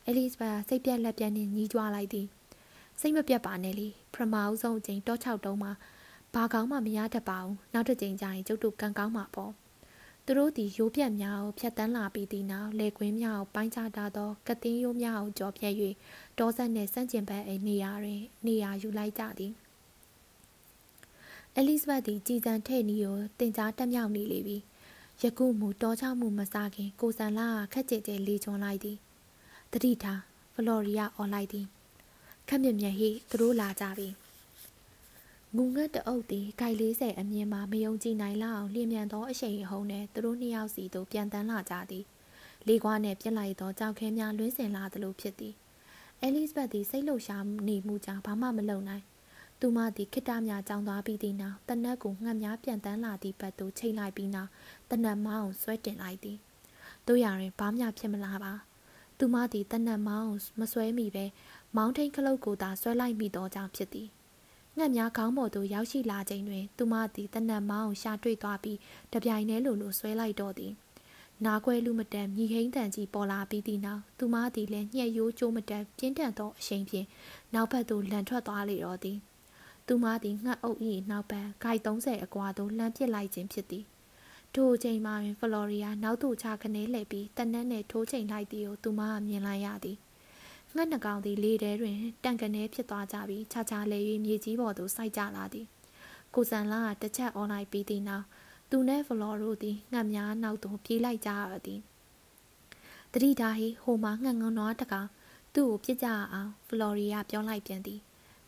အဲလီဇဘတ်စိတ်ပြက်လက်ပြက်နဲ့ညီးကြွားလိုက်သည်စိတ်မပြတ်ပါနဲ့လေပထမအဆုံးအချိန်တောချောက်တုံးမှာဘာကောင်းမှမရတတ်ပါဘူးနောက်တစ်ချိန်ကျရင်ကျုပ်တို့ကံကောင်းမှာပေါ့ သူတို့သည်ရိုးပြက်များကိုဖြတ်တန်းလာပြီးသည့်နောက်လေကွင်းများကိုပိုင်းခြားထားသောကတင်းရိုးများကိုကြော်ပြဲ၍တောဆက်နှင့်စန့်ကျင်ဘက်အိနေရာတွင် နေရာယူလိုက်ကြသည်အဲလစ်ဘတ်သည်ကြည်စံထဲ့နီးကိုတင်ကြားတက်မြောက်နေလေပြီယခုမူတောချောက်မှုမစားခင် ကိုဆန်လာခက်ကြဲကြဲလေးချွန်လိုက်သည်တတိထားဖလော်ရီယာអော်လိုက်သည်ခက်မြက်မြက်ဟိသူတို့လာကြပြီ ငုံငတ်တအုပ်သည်ဂိုက်40အမြင်မှာမယုံကြည်နိုင်လောက်အောင်လျင်မြန်သောအရှိန်အဟုန်နဲ့သူတို့နှစ်ယောက်စီသို့ပြန်တန်းလာကြသည်လေးကွားနှင့်ပြစ်လိုက်သောကြောက်ခဲများလွှင်းစင်လာသလိုဖြစ်သည်အဲလစ်ဘတ်သည်စိတ်လှုပ်ရှားနေမှုကြောင့်ဘာမှမလုပ်နိုင်သူမသည်ခိတ္တများကြောင်းသွားပြီးသည့်နောက်တနက်ကိုငှက်များပြန်တန်းလာသည့်ဘက်သို့ချိန်လိုက်ပြီးနောက်တနက်မောင်းဆွဲတင်လိုက်သည်တို့ရရင်ဘာမှဖြစ်မလာပါသူမသည်တနက်မောင်းမဆွဲမိပဲမောင်းထိန်ခလုတ်ကိုသာဆွဲလိုက်မိသောကြောင့်ဖြစ်သည် ငှက်များခေါင်းပေါ်သို့ရောက်ရှိလာချိန်တွင် သူမသည်တနက်မောင်းရှာတွေ့သွားပြီးတပြိုင်တည်းလိုလိုဆွဲလိုက်တော့သည်နာခွဲလူမတန်မြည်ဟိန်းတန်ကြီးပေါ်လာပြီးသည့်နောက်သူမသည်လည်းညှက်ရိုးကျိုးမတန်ပြင်းထန်သောအရှိန်ဖြင့်နောက်ဘက်သို့လန်ထွက်သွားလေတော့သည်သူမသည်ငှက်အုပ်၏နောက်ဘက်ဂိုက်30အကွာသို့လှမ်းပစ်လိုက်ခြင်းဖြစ်သည်ထိုအချိန်မှာပင်ဖလော်ရီယာနောက်သို့ချခနဲလှည့်ပြီးတနက်နှင့်ထိုးချိန်လိုက်သည်ကိုသူမကမြင်လိုက်ရသည် ငှက်နှကောင်သည်လေထဲတွင်တန်ကနေဖြစ်သွားကြပြီးခြားခြားလဲ၍မြေကြီးပေါ်သို့စိုက်ကြလာသည်ကိုစံလာကတစ်ချက်အွန်လိုင်းပြီးသည့်နောက်သူနှင့်ဖလော်တို့သည်ငှက်များနောက်သို့ပြေးလိုက်ကြရသည်တတိဒါဟိဟိုမှာငှက်ငုံနွားတကောင်သူ့ကိုပြစ်ကြအောင်ဖလော်ရီယာပြောလိုက်ပြန်သည်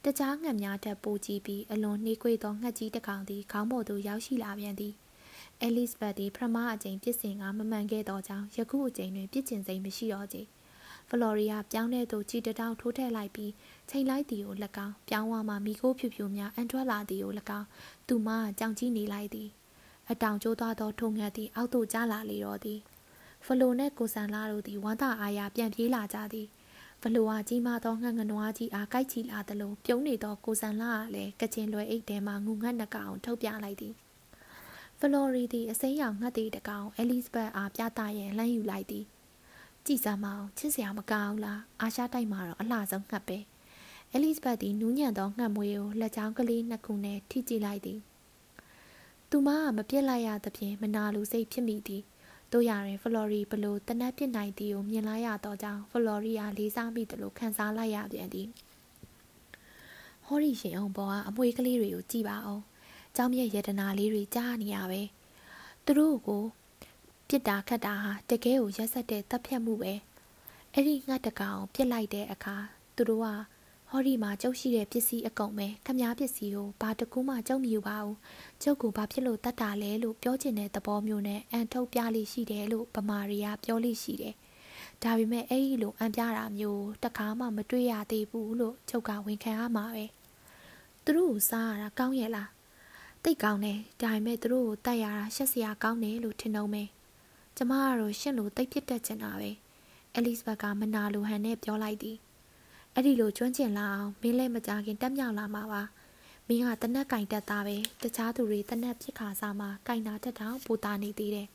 တကြားငှက်များထက်ပိုကြီးပြီးအလွန်နှေးကွေးသောငှက်ကြီးတစ်ကောင်သည်ခေါင်းပေါ်သို့ရောက်ရှိလာပြန်သည်အဲလစ်ဘတ်သည်ပထမအကြိမ်ပြစ်စင်ကမမှန်ခဲ့သောကြောင့်ယခုအကြိမ်တွင်ပြစ်ကျင်စိမ်မရှိတော့ကြ။ ဖလော်ရီယာပြောင်းတဲ့သို့ကြည်တတောင်ထိုးထည့်လိုက်ပြီးချိန်လိုက်သည်ကို၎င်းပြောင်းဝမှမိခိုးဖြူဖြူများအန်ထွက်လာသည်ကို၎င်းသူမကြောင်ကြည့်နေလိုက်သည်အတောင်ကျိုးသွားသောထုံငှက်သည်အောက်သို့ကျလာလေတော့သည်ဖလိုနှင့်ကိုဆန်လာတို့သည်ဝမ်းသာအားရပြန်ပြေးလာကြသည်ဖလိုအားကြီးမားသောငှက်ငနွားကြီးအားကိုက်ချီလာသလိုပြုံးနေသောကိုဆန်လာကလည်းကချင်လွယ်အိတ်ထဲမှငုံငှက်နှကောင်ထုတ်ပြလိုက်သည်ဖလော်ရီသည်အစိမ်းရောင်ငှက်သည်တကောင်အဲလစ်ဘတ်အားပြသရန်လှမ်းယူလိုက်သည် ကြည်စမ်းမအောင်ချစ်စရာမကောင်းလားအာရှတိုက်မှာတော့အလှဆုံးငှက်ပဲအဲလစ်ဘတ်သည်နူးညံ့သောငှက်မွေးကိုလက်ချောင်းကလေးနှစ်ခုနဲ့ထိကြည့်လိုက်သည်သူမကမပြစ်လိုက်ရသဖြင့်မနာလိုစိတ်ဖြစ်မိသည်တို့ရရင်ဖလော်ရီဘလို့တနက်ပြစ်နိုင်သည်ကိုမြင်လိုက်ရတော့ကြောင့်ဖလော်ရီယာလေးစားမိသလိုခံစားလိုက်ရပြန်သည်ဟောရီရှင်အောင်ပေါ်ကအမွေကလေးတွေကိုကြည်ပါအောင်။ကြောင်းမြက်ရတနာလေးတွေကြားနေရပဲ။သူတို့ကို ပြစ်တာခတ်တာဟာတကယ်ကိုရက်ဆက်တဲ့တပ်ဖြတ်မှုပဲအဲ့ဒီငှက်တကောင်ပြစ်လိုက်တဲ့အခါသူတို့ကဟောဒီမှာကျုပ်ရှိတဲ့ပစ္စည်းအကုန်ပဲခမားပစ္စည်းကိုဘာတကူမှကျုပ်မယူပါဘူးကျုပ်ကိုဘာဖြစ်လို့တတ်တာလဲလို့ပြောချင်တဲ့သဘောမျိုးနဲ့အန်ထုတ်ပြလိရှိတယ်လို့ဗမာရီကပြောလိရှိတယ်ဒါပေမဲ့အဲ့ဒီလိုအန်ပြတာမျိုးတခါမှမတွေ့ရသေးဘူးလို့ချုပ်ကဝန်ခံရမှာပဲသူတို့ကိုစားရတာကောင်းရဲ့လားတိတ်ကောင်းတယ်ဒါပေမဲ့သူတို့ကိုတတ်ရတာရှက်စရာကောင်းတယ်လို့ထင်တော့မယ် ကျမကတော့ရှင့်လိုတိတ်ပြစ်တတ်ချင်တာပဲအဲလစ်ဘတ်ကမနာလိုဟန်နဲ့ပြောလိုက်သည်အဲ့ဒီလိုကျွမ်းကျင်လာအောင်မင်းလည်းမကြခင်တက်မြောက်လာမှာပါမင်းကတနက်ကင်တက်သားပဲတခြားသူတွေတနက်ဖြစ်ခါစားမှာကင်နာတက်တောင်ပူတာနေသေးတယ်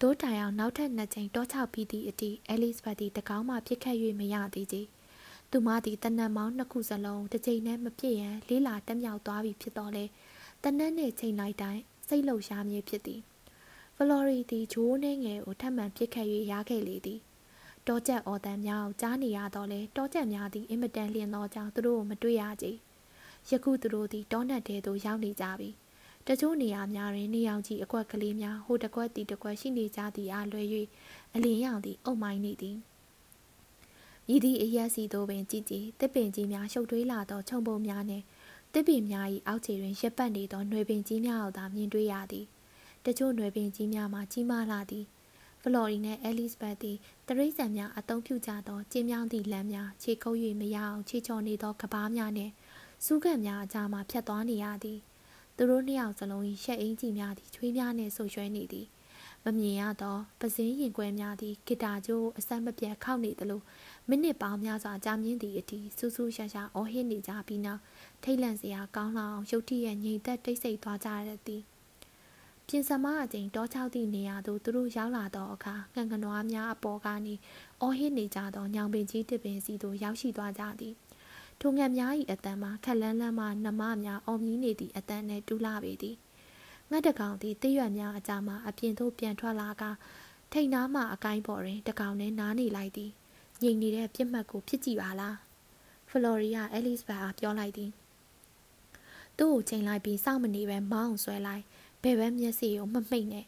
ဒိုးတိုင်အောင်နောက်ထပ်နှစ်ချိန်တောချပြီးသည့်အထိအဲလစ်ဘတ်သည်တကောင်းမှပြစ်ခတ်၍မရသေးချေသူမသည်တနက်မောင်းနှစ်ခုစလုံးတစ်ချိန်နဲ့မပြည့်ရန်လေးလာတက်မြောက်သွားပြီဖြစ်တော့လေတနက်နဲ့ချိန်လိုက်တိုင်းစိတ်လှုပ်ရှားမြဲဖြစ်သည် ဖလော်ရီသည်ဂျိုးနှင်းငယ်ကိုထပ်မံပစ်ခတ်၍ရခဲ့လေသည်တောချက်အော်တန်များကိုကြားနေရတော့လေတောချက်များသည်အင်မတန်လျင်သောကြောင့်သူတို့ကိုမတွေ့ရကြယခုသူတို့သည်တောနက်တဲသို့ရောက်နေကြပြီတချို့နေရာများတွင်နေအောင်ကြီးအကွက်ကလေးများဟိုတကွက်တီတကွက်ရှိနေကြသည်အားလွယ်၍အလင်းရောင်သည်အုံမိုင်းနေသည်ဤသည့်အရက်စီတို့ပင်ကြည်ကြည်တစ်ပင်ကြီးများရှုပ်ထွေးလာသောခြုံပုံများနှင့်တစ်ပင်များ၏အောက်ခြေတွင်ရပ်ပတ်နေသောຫນွေပင်ကြီးများကိုသာမြင်တွေ့ရသည်။ တချို့နွယ်ပင်ကြီးများမှာကြီးမားလာသည်ဖလော်ရီနှင့်အဲလစ်ဘတ်သည်တရိษံများအသုံးပြုကြသောကျင်းမြောင်းသည့်လမ်းများခြေကုပ်၍မရအောင်ခြေချော်နေသောကဘားများနှင့်စူးကန်များအကြားမှဖြတ်သွားနေရသည်သူတို့နှစ်ယောက်စလုံး၏ရှက်အင်းကြီးများသည်ချွေးများနှင့်ဆူရွှဲနေသည်မမြင်ရသောပစင်းရင်ခွဲများသည်ဂီတာကျိုးအစမ်းမပြတ်ခောက်နေသလိုမိနစ်ပေါင်းများစွာကြာမြင့်သည့်အထိစူးစူးရှာရှာအော်ဟစ်နေကြပြီးနောက်ထိတ်လန့်စရာကောင်းလောက်ရုတ်တရက်ငြိမ်သက်တိတ်ဆိတ်သွားကြရသည် ပြင်ဆမအချိန်တောချောက်သည့်နေရာသို့သူတို့ရောက်လာသောအခါငန်ကနွားများအပေါ်ကနေအော်ဟစ်နေကြသောညောင်ပင်ကြီးတစ်ပင်စီသို့ရောက်ရှိသွားကြသည်ထိုငံများ၏အတန်မှာခက်လန်းလန်းမှနမများအော်မြည်နေသည့်အတန်နှင့်တူးလာပေသည်ငှက်တကောင်သည်တရွက်များအကြမှာအပြင်သို့ပြန်ထွက်လာကထိန်နားမှအကိုင်းပေါ်တွင်တကောင်နှင့်နားနေလိုက်သည်ငြိမ်နေတဲ့ပြစ်မှတ်ကိုဖြစ်ကြည့်ပါလားဖလော်ရီယာအဲလစ်ဘတ်အားပြောလိုက်သည်သူ့ကိုချိန်လိုက်ပြီးစောင့်မနေပဲမောင်းဆွဲလိုက် ဘယ်ဘက်မျက်စိကိုမမိတ်နဲ့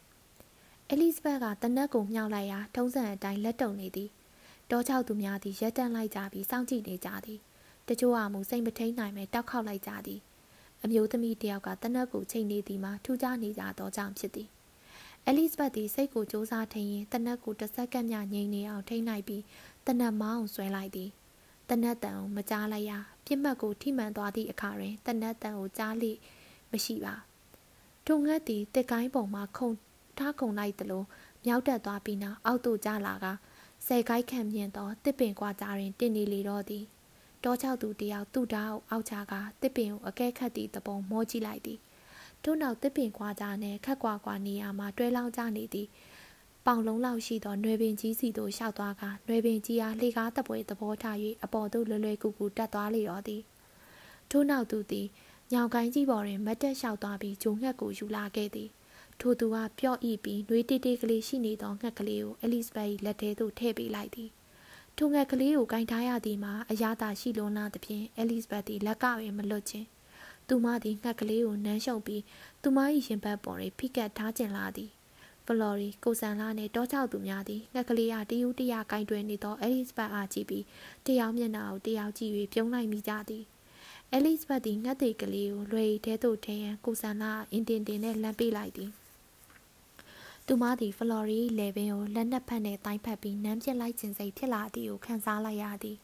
အဲလစ်ဘတ်ကတနက်ကိုမြှောက်လိုက်ရာထုံးစံအတိုင်းလက်တုံနေသည်တောချောက်သူများသည်ရက်တန့်လိုက်ကြပြီးစောင့်ကြည့်နေကြသည်တချို့ကမူစိတ်မထိန်နိုင်ပဲတောက်ခေါက်လိုက်ကြသည်အမျိုးသမီးတယောက်ကတနက်ကိုချိန်နေသည်မှာထူးခြားနေကြသောကြောင့်ဖြစ်သည်အဲလစ်ဘတ်သည်စိတ်ကိုစ조사ထိန်ရင်တနက်ကိုတစ်စက္ကန့်မျှငြိမ်နေအောင်ထိန်းနိုင်ပြီးတနက်မောင်းဆွဲလိုက်သည်တနက်တန်ကိုမကြားလိုက်ရပြစ်မှတ်ကိုထိမှန်သွားသည့်အခါတွင်တနက်တန်ကိုကြားလိမရှိပါ ထုံငတ်သည်တစ်ကိုင်းပုံမှာခုန်ထားခုန်လိုက်သလိုမြောက်တက်သွားပြီးနောက်အောက်သို့ကျလာကဆယ်ကိုက်ခံမြင့်သောတစ်ပင်ကွာကြားတွင်တင်နေလေတော့သည်တောချောက်သူတယောက်သူ့ဓာတ်အောက်ချကတစ်ပင်ကိုအကဲခတ်သည့်သပုံမောကြည့်လိုက်သည်ထို့နောက်တစ်ပင်ကွာကြားနှင့်ခက်ကွာကွာနေရာမှာတွဲလောင်းကြနေသည်ပေါင်လုံးလောက်ရှိသောနွယ်ပင်ကြီးစီသို့ရှောက်သွားကနွယ်ပင်ကြီးအားလှေကားတပွဲသဘောထား၍အပေါ်သို့လွယ်လွယ်ကူကူတက်သွားလေတော့သည်ထို့နောက်သူသည် ညောင်ကိုင်းကြီးပေါ်တွင်မတ်တက်လျှောက်သွားပြီးဂျုံငှက်ကိုယူလာခဲ့သည်ထိုသူကပျော့ဤပြီးနှွေးတေးတေးကလေးရှိနေသောငှက်ကလေးကိုအဲလစ်ဘတ်၏လက်ထဲသို့ထည့်ပေးလိုက်သည်ထိုငှက်ကလေးကိုကင်ထားရသည်မှာအရာသာရှိလွန်လာသဖြင့်အဲလစ်ဘတ်သည်လက်ကပင်မလွတ်ခြင်းသူမသည်ငှက်ကလေးကိုနမ်းရှုပ်ပြီးသူမ၏ရင်ဘတ်ပေါ်တွင်ဖိကတ်ထားကျင်လာသည်ဖလော်ရီကိုဆန်လာနှင့်တောချောက်သူများသည်ငှက်ကလေးအားတယူတရကင်တွင်နေသောအဲလစ်ဘတ်အားကြည့်ပြီးတယောက်မျက်နှာကိုတယောက်ကြည့်၍ပြုံးလိုက်မိကြသည် အဲလစ်ဘတ်သည်ငှက်သေးကလေးကိုလွယ်ရီထဲသို့ထည့်ရန်ကိုဆန်လာအင်တင်တင်နဲ့လမ်းပေးလိုက်သည်သူမသည်ဖလော်ရီလေပင်ကိုလက်နက်ဖက်နှင့်တိုင်းဖက်ပြီးနမ်းပြစ်လိုက်ခြင်းစိတ်ဖြစ်လာသည်ကိုခံစားလိုက်ရသည်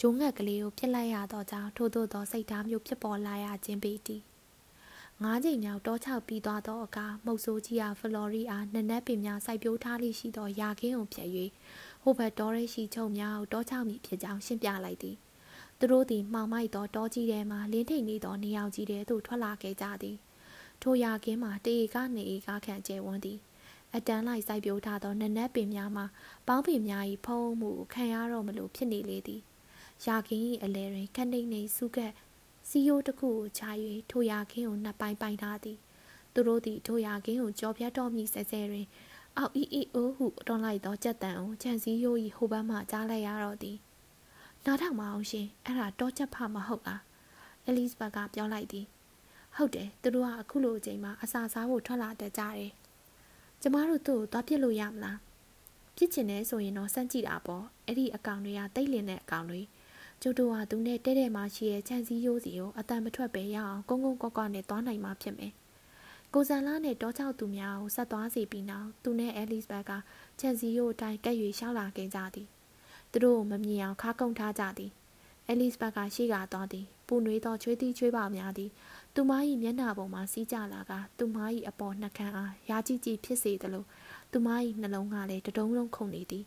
ဂျုံငှက်ကလေးကိုပြစ်လိုက်ရသောကြောင့်ထို့သောသောစိတ်ဓာတ်မျိုးဖြစ်ပေါ်လာရခြင်းပေသည်ငါးချိန်မြောက်တောချောက်ပြီးသွားသောအခါမုတ်ဆိုးကြီးအားဖလော်ရီအားနနက်ပင်များစိုက်ပျိုးထားလိရှိသောရာခင်းကိုဖြတ်၍ဟိုဘက်တောရဲရှိချုံများကိုတောချောက်မိဖြစ်ကြောင်းရှင်းပြလိုက်သည် သူတို့သည်မှောင်မိုက်သောတောကြီးထဲမှလင်းထိန်နေသောနေအောင်ကြီးထဲသို့ထွက်လာခဲ့ကြသည်ထိုရာခင်းမှာတေအေကနေအေကခန့်ကျဲဝန်းသည်အတန်းလိုက်စိုက်ပျိုးထားသောနနက်ပင်များမှာပေါင်းပင်များ၏ဖုံးမှုကိုခံရတော့မလို့ဖြစ်နေလေသည်ရာခင်း၏အလဲတွင်ခန့်နှိမ့်နေစုကက်စီယိုတစ်ခုကိုချ၍ထိုရာခင်းကိုနှစ်ပိုင်းပိုင်းထားသည်သူတို့သည်ထိုရာခင်းကိုကြော်ပြတ်တော်မူဆဲဆဲတွင်အောက်အီအီအိုးဟုတွန်းလိုက်သောကြက်တန်ကိုခြံစည်းရိုး၏ဟိုဘက်မှကြားလိုက်ရတော့သည် နားထောင်မအောင်ရှင်အဲ့ဒါတော့ချက်ဖမဟုတ်လားအဲလစ်ဘတ်ကပြောလိုက်သည်ဟုတ်တယ်သူတို့ကအခုလိုအချိန်မှာအစာစားဖို့ထွက်လာတတ်ကြတယ်ကျမတို့သူ့ကိုသွားပြစ်လို့ရမလားပြစ်ချင်တယ်ဆိုရင်တော့စမ်းကြည့်တာပေါ့အဲ့ဒီအကောင်တွေကတိတ်လင်တဲ့အကောင်တွေကျုပ်တို့ကသူနဲ့တဲတဲမှရှိရဲ့ခြံစည်းရိုးစီကိုအတန်မထွက်ပဲရအောင်ကုန်းကုန်းကွက်ကွက်နဲ့သွားနိုင်မှဖြစ်မယ်ကိုဇန်လာနဲ့တောချောက်သူများကိုဆက်သွားစီပြီးနောက်သူနဲ့အဲလစ်ဘတ်ကခြံစည်းရိုးအတိုင်းကက်၍ရှောက်လာခဲ့ကြသည် သူတို့ကိုမမြင်အောင်ခါကုန်းထားကြသည်အဲလစ်ဘတ်ကရှိကသွားသည်ပူနွေးသောချွေးသီးချွေးပါများသည်သူမ၏မျက်နှာပေါ်မှစီးကြလာကသူမ၏အပေါ်နှကန်းအားရာကြည့်ကြည့်ဖြစ်စေသလိုသူမ၏နှလုံးကလည်းတတုံးလုံးခုန်နေသည်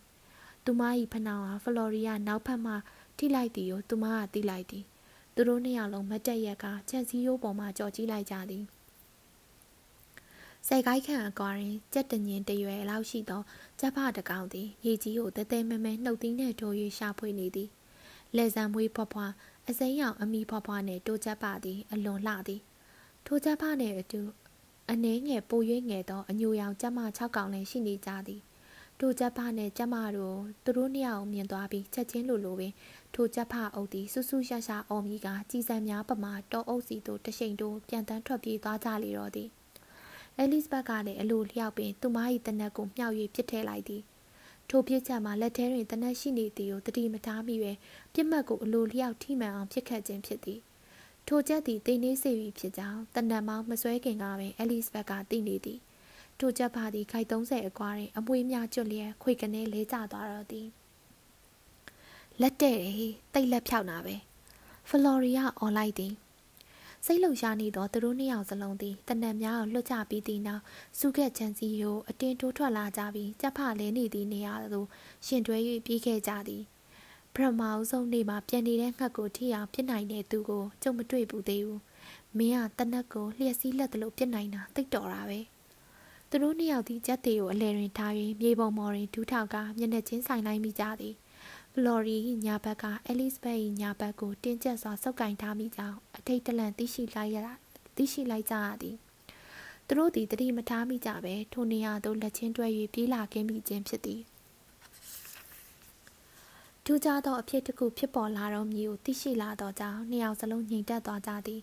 သူမ၏ဖနှောင်အားဖလော်ရီယာနောက်ဖက်မှထိလိုက်သည်ကိုသူမကသိလိုက်သည်သူတို့နှစ်ယောက်လုံးမတက်ရက်ကခြံစည်းရိုးပေါ်မှကြော်ကြည့်လိုက်ကြသည် စေကိုက်ခန့်အကွာတွင်ကြက်တညင်တရွယ်လောက်ရှိသောကြက်ဖတကောင်သည်မြေကြီးကိုတဲတဲမဲမဲနှုတ်သီးနှင့်ထိုး၍ရှာဖွေနေသည်လေဆံမွေးဖွားဖွားအစိမ်းရောင်အမီဖွားဖွားနှင့်တိုးချက်ပါသည်အလွန်လှသည်ထိုချက်ပါနှင့်အတူအနှဲငယ်ပို၍ငယ်သောအညိုရောင်ကျမ6ကောင်လည်းရှိနေကြသည်ထိုချက်ဖနှင့်ကျမတို့သူတို့နှစ်ယောက်မြင်သွားပြီးချက်ချင်းလိုလိုပင်ထိုချက်ဖအုပ်သည်ဆူဆူရှာရှာအော်မိကကြီးစံများပမာတောအုပ်စီသို့တရှိန်တိုးပြန်တန်းထွက်ပြေးသွားကြလေတော့သည် အဲလစ်ဘတ်ကလည်းအလိုလျောက်ပင်သူမ၏တနက်ကိုမြှောက်၍ပြစ်ထဲလိုက်သည်ထိုပြစ်ချက်မှာလက်ထဲတွင်တနက်ရှိနေသည်ကိုတတိမထားမိပဲပြစ်မှတ်ကိုအလိုလျောက်ထိမှန်အောင်ဖြစ်ခတ်ခြင်းဖြစ်သည်ထိုချက်သည်တိမ်နေစေပြီဖြစ်ကြောင်းတနက်မောင်းမစွဲခင်ကပင်အဲလစ်ဘတ်ကသိနေသည်ထိုချက်ပါသည်ခိုက်30အကွာတွင်အမွေးများကျွတ်လျက်ခွေကနေလဲကျသွားတော့သည်လက်တဲ့ဟေးတိတ်လက်ဖြောက်နာပဲဖလော်ရီယာអော်လိုက်သည် စိတ်လှုပ်ရှားနေသောသူတို့နှစ်ယောက်စလုံးသည်တနက်များကိုလွတ်ချပြီးသည့်နောက်စုကက်ချန်စီကိုအတင်းတိုးထွက်လာကြပြီးကြက်ဖလဲနေသည့်နေရာသို့ရှင်တွဲ၍ပြေးခဲ့ကြသည်ပရမအောင်ဆုံးနေ့မှာပြန်နေတဲ့ငှက်ကိုထိအောင်ပြစ်နိုင်တဲ့သူကိုကြုံမတွေ့ဘူးသေးဘူးမင်းကတနက်ကိုလျှက်စီးလက်တလို့ပြစ်နိုင်တာသိတော်တာပဲသူတို့နှစ်ယောက်သည်ကြက်သေးကိုအလဲတွင်ထား၍မြေပုံမော်တွင်ဒူးထောက်ကမျက်နှာချင်းဆိုင်လိုက်မိကြသည် ဖလော်ရီညာဘက်ကအဲလစ်ဘက်၏ညာဘက်ကိုတင်းကျပ်စွာဆုပ်ကင်ထားမိကြောင်းအထိတ်တလန့်သိရှိလိုက်ရသိရှိလိုက်ကြရသည်သူတို့သည်တတိမထားမိကြပဲထိုနေရာသို့လက်ချင်းတွဲ၍ပြေးလာခဲ့မိခြင်းဖြစ်သည်ထူးခြားသောအဖြစ်တစ်ခုဖြစ်ပေါ်လာတော့မည်ကိုသိရှိလာသောကြောင့်နှစ်ယောက်စလုံးငြိမ်သက်သွားကြသည်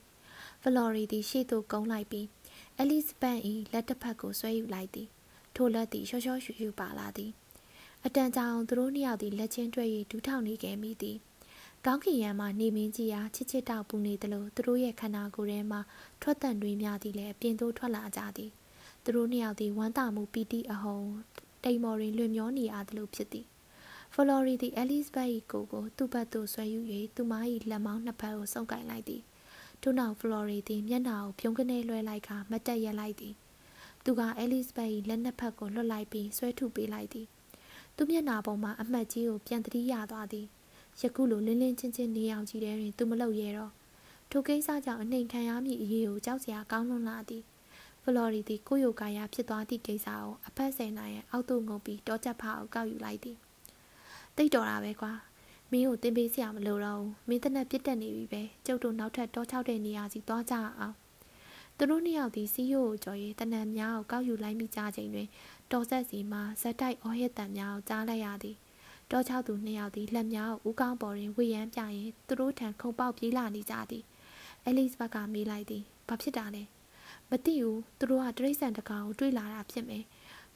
ဖလော်ရီသည်ရှေ့သို့ကုန်းလိုက်ပြီးအဲလစ်ဘက်၏လက်တစ်ဖက်ကိုဆွဲယူလိုက်သည်ထိုလက်သည်ရှော့ရှော့ရှူရှူပါလာသည် အတန်ကြာအောင်သူတို့နှစ်ယောက်သည်လက်ချင်းတွဲ၍ဒူးထောင်နေခဲ့မိသည်ကောင်းကင်ယံမှနေမင်းကြီးအားချစ်ချစ်တောက်ပူနေသလိုသူတို့ရဲ့ခန္ဓာကိုယ်ထဲမှထွက်တန်တွေများသည်လည်းအပြင်သို့ထွက်လာကြသည်သူတို့နှစ်ယောက်သည်ဝမ်းသာမှုပီတိအဟုန်တိမ်မော်တွင်လွင်မျောနေရသလိုဖြစ်သည်ဖလော်ရီသည်အဲလစ်ဘတ်၏ကိုကိုသူ့ဘက်သို့ဆွဲယူ၍သူမ၏လက်မောင်းနှစ်ဖက်ကိုစုပ်ကိုင်လိုက်သည်ထို့နောက်ဖလော်ရီသည်မျက်နှာကိုပြုံးကနေလွှဲလိုက်ကမတ်တက်ရက်လိုက်သည်သူကအဲလစ်ဘတ်၏လက်နှစ်ဖက်ကိုလွတ်လိုက်ပြီးဆွဲထုတ်ပေးလိုက်သည် သူမျက်နှာပေါ်မှာအမှတ်ကြီးကိုပြန်တတိရသွားသည်ယခုလိုလင်းလင်းချင်းချင်းနေအောင်ကြည့်တဲ့တွင်သူမလုပ်ရဲတော့ထိုကိစ္စကြောင့်အနှိမ်ခံရမည့်အရေးကိုကြောက်စရာကောင်းလွန်းလာသည်ဖလော်ရီသည်ကိုယိုကာယာဖြစ်သွားသည့်ကိစ္စကိုအဖက်ဆယ်နိုင်ရဲ့အောက်သို့ငုံပြီးတောချက်ဖာကိုကောက်ယူလိုက်သည်တိတ်တော်တာပဲကွာမင်းကိုတင်ပေးစရာမလိုတော့ဘူးမင်းတနက်ပြစ်တက်နေပြီပဲကျုပ်တို့နောက်ထပ်တောချောက်တဲ့နေရာစီသွားကြအောင်သူတို့နှစ်ယောက်သည်စီယိုကိုကြော်၍တနက်များကိုကောက်ယူလိုက်မိကြချိန်တွင် တော်ဆက်စီမှဇက်တိုက်အော်ဟစ်တံများကိုကြားလိုက်ရသည်တောချောက်သူနှစ်ယောက်သည်လက်များကိုဦးကောင်းပေါ်တွင်ဝေယမ်းပြရင်သူတို့ထံခုံပေါက်ပြေးလာနေကြသည်အဲလစ်ဘတ်ကမေးလိုက်သည်ဘာဖြစ်တာလဲမသိဘူးသူတို့ကတရိษံတကောင်ကိုတွေ့လာတာဖြစ်မယ်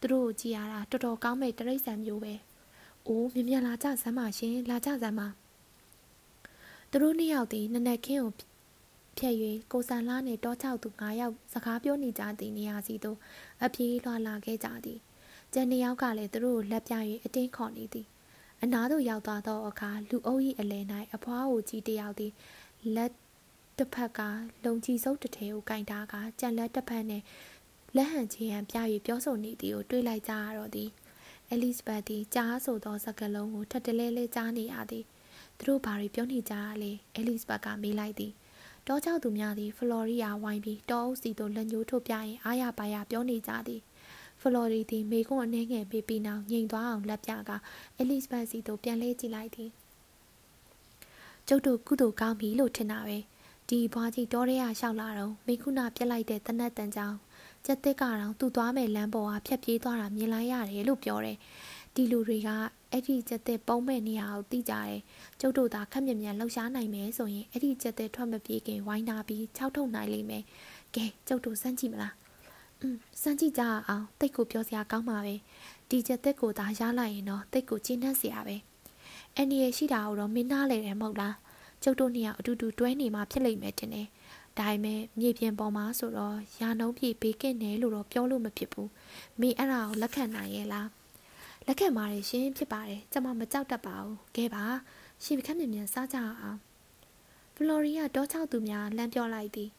သူတို့ကိုကြည်ရတာတော်တော်ကောင်းမဲ့တရိษံမျိုးပဲအိုးမြင်မြန်လာကြစမ်းပါရှင်လာကြစမ်းပါသူတို့နှစ်ယောက်သည်နနက်ခင်းကို ဖြတ်၍ကိုဆန်လာနှင့်တောချောက်သူ၅ယောက်စကားပြောနေကြသည့်နေရာစီသို့အပြေးလွှာလာခဲ့ကြသည်ကျန်နှစ်ယောက်ကလည်းသူတို့ကိုလက်ပြ၍အတင်းခေါ်နေသည်အနားသို့ရောက်သွားသောအခါလူအုပ်၏အလဲ၌အဖွားကိုကြီးတယောက်သည်လက်တစ်ဖက်ကလုံချီစုပ်တစ်ထဲကိုကင်ထားကကြံလက်တစ်ဖက်နှင့်လက်ဟန်ချေဟန်ပြ၍ပြောဆိုနေသည်ကိုတွေးလိုက်ကြရတော့သည်အဲလစ်ဘတ်သည်ကြားဆိုသောစကားလုံးကိုထပ်တလဲလဲကြားနေရသည်သူတို့ဘာတွေပြောနေကြရလဲအဲလစ်ဘတ်ကမေးလိုက်သည် တောချောက်သူများသည်ဖလော်ရီယာဝိုင်းပြီးတောအုပ်စီသို့လက်ညှိုးထုတ်ပြရင်အားရပါရပြောနေကြသည်ဖလော်ရီသည်မေကွန်းအနေငယ်ပေးပြီးနောက်ငြိမ်သွားအောင်လက်ပြကအဲလစ်ဘတ်စီသို့ပြန်လဲကြည့်လိုက်သည်ကျုပ်တို့ကုသိုလ်ကောင်းပြီလို့ထင်တာပဲဒီဘွားကြီးတောထဲကရှောက်လာတော့မိခုနာပြက်လိုက်တဲ့တနက်တန်ကြောင်ကျက်တစ်ကတော့သူ့သွားမဲ့လမ်းပေါ်ကဖြတ်ပြေးသွားတာမြင်လိုက်ရတယ်လို့ပြောတယ် ဒီလူတွေကအဲ့ဒီကျက်တစ်ပုံမဲ့နေရာကိုသိကြတယ်ကျုပ်တို့သာခက်မြက်မြက်လှုပ်ရှားနိုင်မယ်ဆိုရင်အဲ့ဒီကျက်တစ်ထွက်မပြေးခင်ဝိုင်းနာပြီးခြောက်ထုတ်နိုင်လိမ့်မယ်ကဲကျုပ်တို့စမ်းကြည့်မလားอืมစမ်းကြည့်ကြအောင်တိတ်ကိုပြောစရာကောင်းပါပဲဒီကျက်တစ်ကိုသာရလိုက်ရင်တော့တိတ်ကိုကျဉ်းနှံ့စရာပဲအန်ဒီရဲ့ရှိတာကိုတော့မင်းနားလေတယ်မဟုတ်လားကျုပ်တို့နှစ်ယောက်အတူတူတွဲနေမှဖြစ်လိမ့်မယ်ထင်တယ်ဒါပေမဲ့မြေပြင်ပေါ်မှာဆိုတော့ရာနှုံးပြေဘေးကင်းတယ်လို့တော့ပြောလို့မဖြစ်ဘူးမင်းအဲ့ဒါကိုလက်ခံနိုင်ရဲ့လား လက်ခံပါတယ်ရှင်ဖြစ်ပါတယ်ကျွန်မမကြောက်တတ်ပါဘူးကဲပါရှင်ခက်မြင်မြန်စားကြအောင်ဖလော်ရီယာတောချောက်သူများလမ်းပြောလိုက်သည်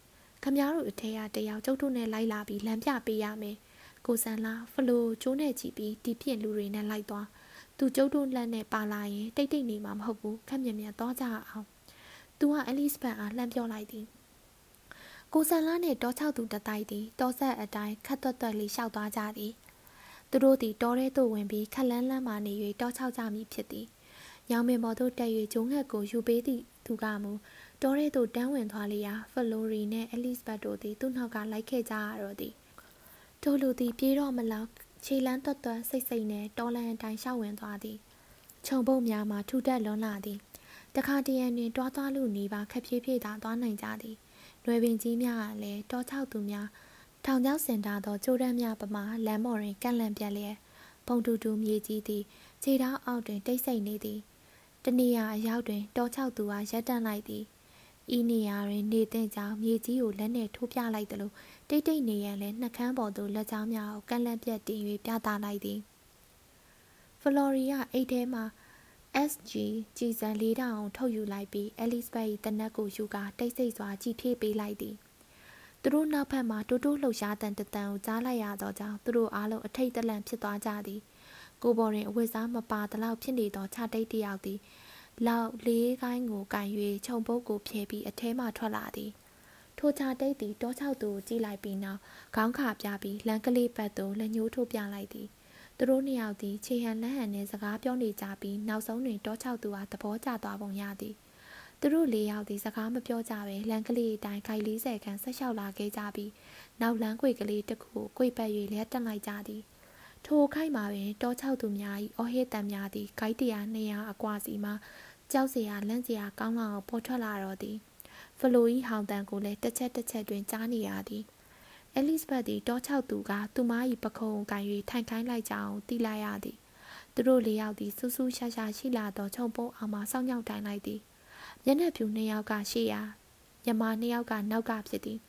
ခမတို့အထက်ကတယောက်ကျုပ်တို့နဲ့လိုက်လာပြီးလမ်းပြပေးရမယ်ကိုဆန်လာဖလိုကျိုးနဲ့ကြည့်ပြီးတီပြင့်လူတွေနဲ့လိုက်သွားသူကျုပ်တို့လက်နဲ့ပါလာရင်တိတ်တိတ်နေမှာမဟုတ်ဘူးခက်မြင်မြန်သွားကြအောင်သူကအဲလစ်ဘတ်အားလှမ်းပြောလိုက်သည်ကိုဆန်လာနှင့်တောချောက်သူတတိုက်သည်တောဆက်အတိုင်းခတ်သွက်သွက်လေးလျှောက်သွားကြသည် သူတို့သည်တောထဲသို့ဝင်ပြီးခက်လန်းလန်းမှနေ၍တောချောက်ကြမည်ဖြစ်သည်ရောင်ပင်ပေါ်သို့တက်၍ဂျုံငှက်ကိုယူပေးသည့်သူကမူတောထဲသို့တန်းဝင်သွားလျာဖလိုရီနှင့်အဲလစ်ဘတ်တို့သည်သူ့နောက်ကလိုက်ခဲ့ကြရတော့သည်တို့လူသည်ပြေးတော့မလောက်ခြေလန်းသွက်သွက်စိတ်စိတ်နဲ့တောလန်အတိုင်းရှောက်ဝင်သွားသည်ခြုံပုတ်များမှထူတက်လွန်လာသည်တခါတရံတွင်တွားသွားလို့နေပါခက်ဖြည်းဖြည်းသာသွားနိုင်ကြသည်လွယ်ပင်ကြီးများကလည်းတောချောက်သူများ ထောင်ချောက်စင်တာသောကျိုးတန်းများပမာလမ်းမော်တွင်ကန့်လန့်ပြက်လျက်ပုံတူတူမြေကြီးသည်ခြေထောက်အောက်တွင်တိတ်ဆိတ်နေသည်တနေရာအရောက်တွင်တောချောက်သူအားရက်တန့်လိုက်သည်ဤနေရာတွင်နေတဲ့ကြောင်မြေကြီးကိုလက်နှင့်ထိုးပြလိုက်သလိုတိတ်တိတ်နေရန်လည်းနှကန်းပေါ်သို့လက်ချောင်းများကိုကန့်လန့်ပြက်တင်၍ပြသလိုက်သည်ဖလော်ရီယာအိတ်ထဲမှ SG ကြည်စံ၄တောင်ထုတ်ယူလိုက်ပြီး Elizabeth ၏တနက်ကိုယူကာတိတ်ဆိတ်စွာကြည်ဖြည့်ပေးလိုက်သည် သူတို့နောက်ဖက်မှတိုးတိုးလှုပ်ရှားတန်တတန်ကိုကြားလိုက်ရသောကြောင့်သူတို့အားလုံးအထိတ်တလန့်ဖြစ်သွားကြသည်ကိုပေါ်တွင်အဝတ်စားမပါသလောက်ဖြစ်နေသောခြာတိတ်တယောက်သည်လောက်လေးကိုင်းကိုကန်၍ခြုံပုတ်ကိုဖြဲပြီးအထဲမှထွက်လာသည်ထိုထိုချတိတ်သည်တောချောက်သူကိုကြည့်လိုက်ပြီးနောက်ခေါင်းခါပြပြီးလမ်းကလေးဘက်သို့လက်ညှိုးထိုးပြလိုက်သည်သူတို့နှစ်ယောက်သည်ခြေဟန်လက်ဟန်နှင့်စကားပြောနေကြပြီးနောက်ဆုံးတွင်တောချောက်သူအားသဘောကျသွားပုံရသည် သူတို့လေးယောက်သည်စကားမပြောကြဘဲလမ်းကလေးအတိုင်းခိုင်40ခန်းဆက်လျှောက်လာခဲ့ကြပြီးနောက်လမ်းကွေကလေးတစ်ခုကိုကွေပတ်၍လက်တက်လိုက်ကြသည်ထိုခိုက်မှာပင်တောချောက်သူများ၏အော်ဟစ်တံများသည်ဂိုက်တရာ200အကွာစီမှကြောက်စရာလန့်စရာကောင်းလောက်ပေါ်ထွက်လာတော့သည်ဖလိုဤဟောင်တန်ကိုလည်းတစ်ချက်တစ်ချက်တွင်ကြားနေရသည်အဲလစ်ဘတ်သည်တောချောက်သူကသူမ၏ပခုံးကိုကန်၍ထိုင်ခိုင်းလိုက်ကြအောင်တီးလိုက်ရသည်သူတို့လေးယောက်သည်စူးစူးရှာရှာရှိလာသောခြုံပုံအောင်မှစောင့်ညောက်တိုင်လိုက်သည် မျက်နှာဖြူနှစ်ယောက်ကရှေ့ရာမြမနှစ်ယောက်ကနောက်ကဖြစ်သည်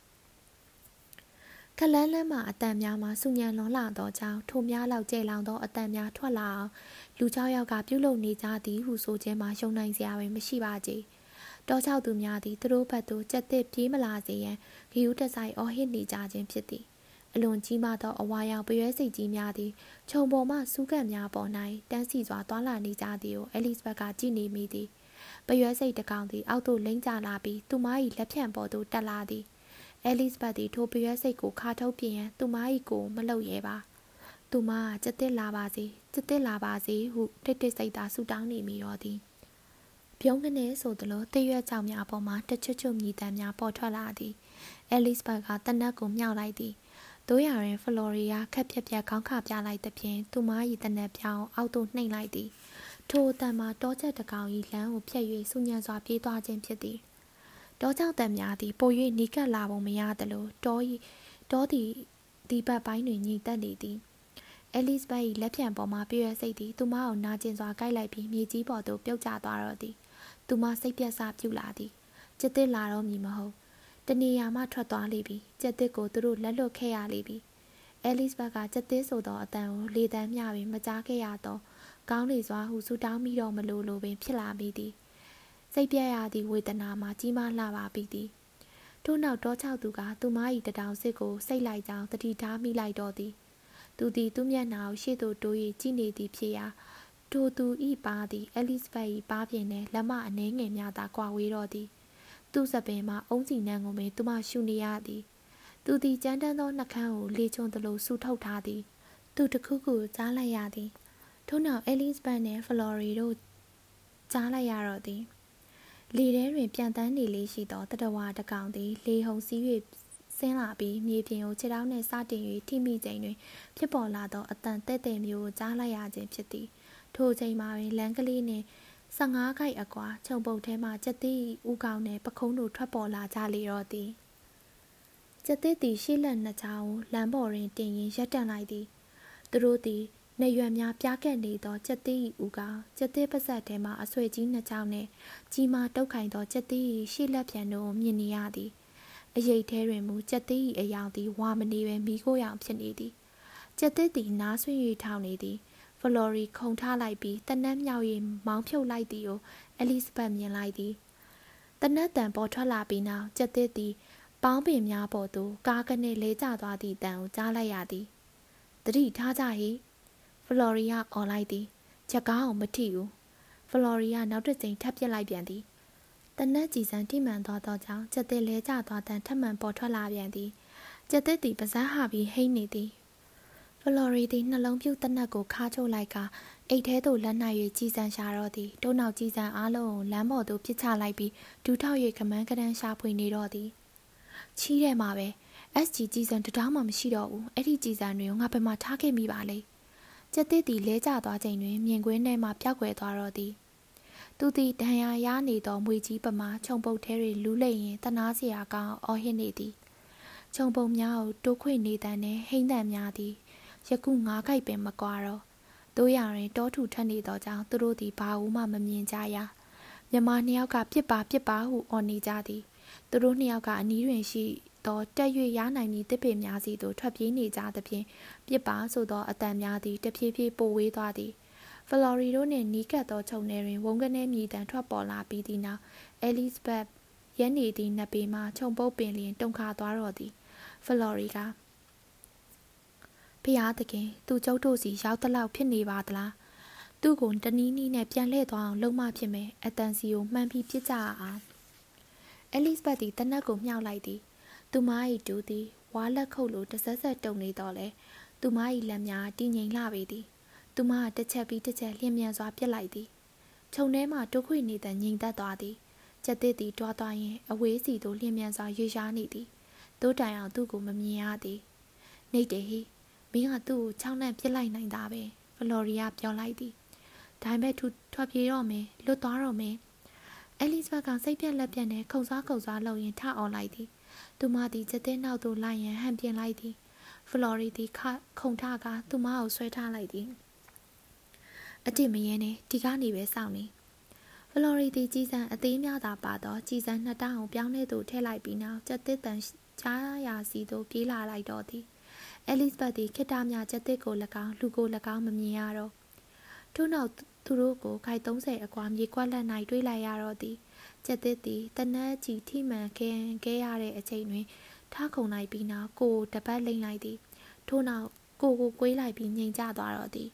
ခလန်းလန်းမှအတန်များမှစုညံလွန်လာသောကြောင့်ထိုများလောက်ကျဲလောင်သောအတန်များထွက်လာအောင်လူเจ้าယောက်ကပြုလုပ်နေကြသည်ဟုဆိုခြင်းမှာရှုံနိုင်စရာပင်မရှိပါကြ။တောချောက်သူများသည်သူတို့ဘက်သို့ကြက်သစ်ပြေးမလာစေရန်ဂီယူတဆိုင်အော်ဟစ်နေကြခြင်းဖြစ်သည်။အလွန်ကြီးမားသောအဝါရောင်ပရွဲစိတ်ကြီးများသည်ခြုံပေါ်မှစူးကပ်များပေါ်၌တန်းစီစွာသွာလာနေကြသည်ကိုအဲလစ်ဘတ်ကကြည့်နေမိသည်။ ပရွဲစိတ်တကောင်သည်အောက်သို့လိမ့်ကျလာပြီးသူမ၏လက်ဖြန့်ပေါ်သို့တက်လာသည်။အဲလစ်ဘတ်သည်ထိုပရွက်စိတ်ကိုခါထုတ်ပြင်ရန်သူမ၏ကိုမလှုပ်ရဲပါသူမကကြက်တစ်လာပါစေကြက်တစ်လာပါစေဟုတိတ်တိတ်စိတ်သာဆူတောင်းနေမိတော့သည်ပြုံးကနေဆိုသလိုတရွက်ကြောင်များပေါ်မှာတချွတ်ချွတ်မြည်တမ်းများပေါ်ထွက်လာသည်အဲလစ်ဘတ်ကတနက်ကိုမြောက်လိုက်သည်တို့ရရင်ဖလော်ရီယာခက်ပြက်ပြက်ခေါင်းခပြလိုက်သဖြင့်သူမ၏တနက်ပြောင်းအောက်သို့နှိမ်လိုက်သည် ထိုအတန်မှာတောချက်တကောင်၏လမ်းကိုဖြတ်၍စူညံစွာပြေးသွားခြင်းဖြစ်သည်တောကြောင့်တန်များသည်ပို၍နီးကပ်လာပုံမရသလိုတောဤတောသည်ဒီဘက်ပိုင်းတွင်ညီတက်နေသည်အဲလစ်ဘတ်၏လက်ဖြံပေါ်မှပြည့်ရစိတ်သည်သူမကိုနာကျင်စွာကိုက်လိုက်ပြီးမြေကြီးပေါ်သို့ပြုတ်ကျသွားတော့သည်သူမစိတ်ပြက်စပြုလာသည်ကျစ်တစ်လာတော့မည်မဟုတ်တနေရာမှထွက်သွားလိပြီကျက်တစ်ကိုသူတို့လက်လွတ်ခဲ့ရလိပြီအဲလစ်ဘတ်ကကျက်တစ်ဆိုသောအတန်ကိုလေတန်းမျှပြီးမကြားခဲ့ရတော့ ကောင်းလေစွာဟုဆူတောင်းမိတော့မလို့လိုပင်ဖြစ်လာမိသည်စိတ်ပြက်ရသည့်ဝေဒနာမှာကြီးမားလှပါပြီသည်ထို့နောက်တောချောက်သူကသူမ၏တတောင်စစ်ကိုစိတ်လိုက်ကြောင်းတတိထားမိလိုက်တော့သည်သူသည်သူမျက်နှာကိုရှေ့သို့တိုး၍ကြည့်နေသည်ဖြစ်ရာထိုသူဤပါသည်အဲလစ်ဘတ်၏ပါပြင်နှင့်လက်မအနှဲငယ်များသာကွာဝေးတော့သည်သူ့စပင်မှာအုံးစီနှံကိုပင်သူမရှူနေရသည်သူသည်ကြမ်းတမ်းသောနှကန်းကိုလေချုံသလိုဆူထုတ်ထားသည် သူတခုခုကြားလိုက်ရသည် ထို့နောက်အဲလစ်ဘတ်နှင့်ဖလော်ရီတို့ကြားလိုက်ရတော့သည်လေထဲတွင်ပြန်တန်းနေလေးရှိသောတတဝါတကောင်သည် လေဟုန်စီး၍ဆင်းလာပြီးမြေပြင်ကိုခြေထောက်နှင့်စတင်၍ထိမိချိန်တွင် ဖြစ်ပေါ်လာသောအတန်တဲ့တဲ့မျိုးကိုကြားလိုက်ရခြင်းဖြစ်သည်ထိုချိန်မှာပင်လမ်းကလေးနှင့်15ခိုက်အကွာခြုံပုတ်ထဲမှကျက်သည့်ဥကောင်နှင့်ပခုံးတို့ထွက်ပေါ်လာကြလေတော့သည်ကျက်သည့်သည်ရှေ့လက်နှစ်ချောင်းကိုလမ်းပေါ်တွင်တင်ရင်ရပ်တန့်လိုက်သည်သူတို့သည် နေရွယ်များပြားကက်နေသောကြက်သေး၏ဦးကကြက်သေးပါဇက်ထဲမှအဆွေကြီးနှစ်ချောင်းနှင့်ကြီးမားတုတ်ခိုင်သောကြက်သေး၏ရှေ့လက်ပြန်တို့မြင်နေရသည်အရေးထဲတွင်မူကြက်သေး၏အယောင်သည်ဝါမနေပဲမိခိုးရောင်ဖြစ်နေသည်ကြက်သေးသည်နားဆွင့်၍ထောင်နေသည်ဖလော်ရီခုံထားလိုက်ပြီးတနက်မြောက်၍မောင်းဖြုတ်လိုက်သည်ကိုအဲလစ်ဘတ်မြင်လိုက်သည်တနက်တန်ပေါ်ထွက်လာပြီးနောက်ကြက်သေးသည်ပေါင်းပင်များပေါ်သို့ကားကနေလဲကျသွားသည့်တန်ကိုကြားလိုက်ရသည်တတိထားကြဟိ ဖလော်ရီယာអော်လိုက်သည်ချက်ကားအောင်မထိဘူးဖလော်ရီယာနောက်တစ်ကြိမ်ထပ်ပစ်လိုက်ပြန်သည်တနက်ကြည်စံထိမှန်သွားသောကြောင့်ချက်သစ်လဲကျသွားတဲ့ထပ်မံပေါ်ထွက်လာပြန်သည်ချက်သစ်သည်ပါးစပ်ဟပြီးဟိမ့်နေသည်ဖလော်ရီသည်နှလုံးပြုတ်တနက်ကိုခါချိုးလိုက်ကအိတ်ထဲသို့လက်နှိုက်၍ကြည်စံရှာတော့သည်တိုးနောက်ကြည်စံအားလုံးကိုလမ်းပေါ်သို့ပစ်ချလိုက်ပြီးဒူးထောက်၍ကမန်းကရန်ရှာဖွေနေတော့သည်ချီးထဲမှာပဲ SG ကြည်စံတတောင်းမှမရှိတော့ဘူးအဲ့ဒီကြည်စံတွေကိုငါဘယ်မှာထားခဲ့မိပါလဲ ကျက်သစ်သည်လဲကျသွားချိန်တွင် မြင်ကွင်းထဲမှပျောက်ကွယ်သွားတော့သည်သူသည်ဒဏ်ရာရနေသောမွေကြီးပမာခြုံပုတ်ထဲတွင်လူးလိမ့်ရင်တနာစရာကောင်းအော်ဟစ်နေသည်ခြုံပုံများကိုတိုးခွေနေတန်နှင့်ဟိမ့်တန်များသည်ယခုငါးခိုက်ပင်မကွာတော့တို့ရရင်တောထူထက်နေသောကြောင့်သူတို့သည်ဘာဦးမှမမြင်ကြရမြမနှစ်ယောက်ကပြစ်ပါပြစ်ပါဟုအော်နေကြသည်သူတို့နှစ်ယောက်ကအနီးတွင်ရှိ သောတက်၍ရနိုင်မည်တစ်ပေများစီသို့ထွက်ပြေးနေကြသဖြင့်ပြစ်ပါဆိုသောအတန်များသည်တဖြည်းဖြည်းပိုဝေးသွားသည်ဖလော်ရီဒိုနှင့်နီးကပ်သောခြုံထဲတွင်ဝုန်းကနေမြည်တမ်းထွက်ပေါ်လာပြီးသည့်နောက်အဲလစ်ဘတ်ရက်နေသည့်နပေမှခြုံပုတ်ပင်လျင်တုန်ခါသွားတော့သည်ဖလော်ရီကဖျားသခင်သူကျုပ်တို့စီရောက်တလောက်ဖြစ်နေပါသလားသူ့ကိုတနီးနီးနဲ့ပြန်လှည့်သွားအောင်လုပ်မှဖြစ်မယ်အတန်စီကိုမှန်ပြီးပြစ်ကြအောင်အဲလစ်ဘတ်သည်တနက်ကိုမြှောက်လိုက်သည် သူမ၏တူသည်ဝါလက်ခုပ်လိုတဆက်ဆက်တုံနေတော့လဲသူမ၏လက်များတည်ငြိမ်လှပေသည်သူမတစ်ချက်ပြီးတစ်ချက်လျင်မြန်စွာပြစ်လိုက်သည်ခြုံထဲမှတိုးခွေနေတဲ့ငြိမ်သက်သွားသည်ကြက်သစ်သည်တွားသွားရင်အဝေးစီသို့လျင်မြန်စွာရွေရှားနေသည်တိုးတိုင်အောင်သူ့ကိုမမြင်ရသည်နေတယ်ဟိမင်းကသူ့ကိုချောင်းနဲ့ပြစ်လိုက်နိုင်တာပဲဖလော်ရီယာပြောလိုက်သည်ဒါပေမဲ့သူထွက်ပြေးတော့မယ်လွတ်သွားတော့မယ်အဲလစ်ဘတ်ကစိတ်ပြက်လက်ပြက်နဲ့ခုံစားခုံစားလှုပ်ရင်ထအော်လိုက်သည် သူမသည်ချက်တဲ့နောက်သို့လိုက်ရန်ဟန်ပြင်လိုက်သည်ဖလော်ရီသည်ခခုံထကသူမကိုဆွဲထားလိုက်သည်အတိမရဲနဲ့ဒီကနေပဲစောင့်နေဖလော်ရီသည်ကြီးစံအသေးများသာပါတော့ကြီးစံနှစ်တောင်းပြောင်းနေသူထည့်လိုက်ပြီးနောက်ချက်တစ်တန်ချားရာစီသို့ပြေးလာလိုက်တော့သည်အဲလစ်ဘတ်သည်ခိတ္တမြချက်တစ်ကို၎င်းလူကို၎င်းမမြင်ရတော့ထို့နောက်သူတို့ကိုခိုက်30အကွာမြေကွက်လက်၌တွေးလိုက်ရတော့သည် ကျက်သစ်သည်တနက်ကြီးထိမှန်ခဲခဲ့ရတဲ့အချိန်တွင်ထားခုန်လိုက်ပြီးနောက်ကိုတပတ်လိမ့်လိုက်သည်ထို့နောက်ကိုကိုကွေးလိုက်ပြီးငြိမ်ကျသွားတော့သည်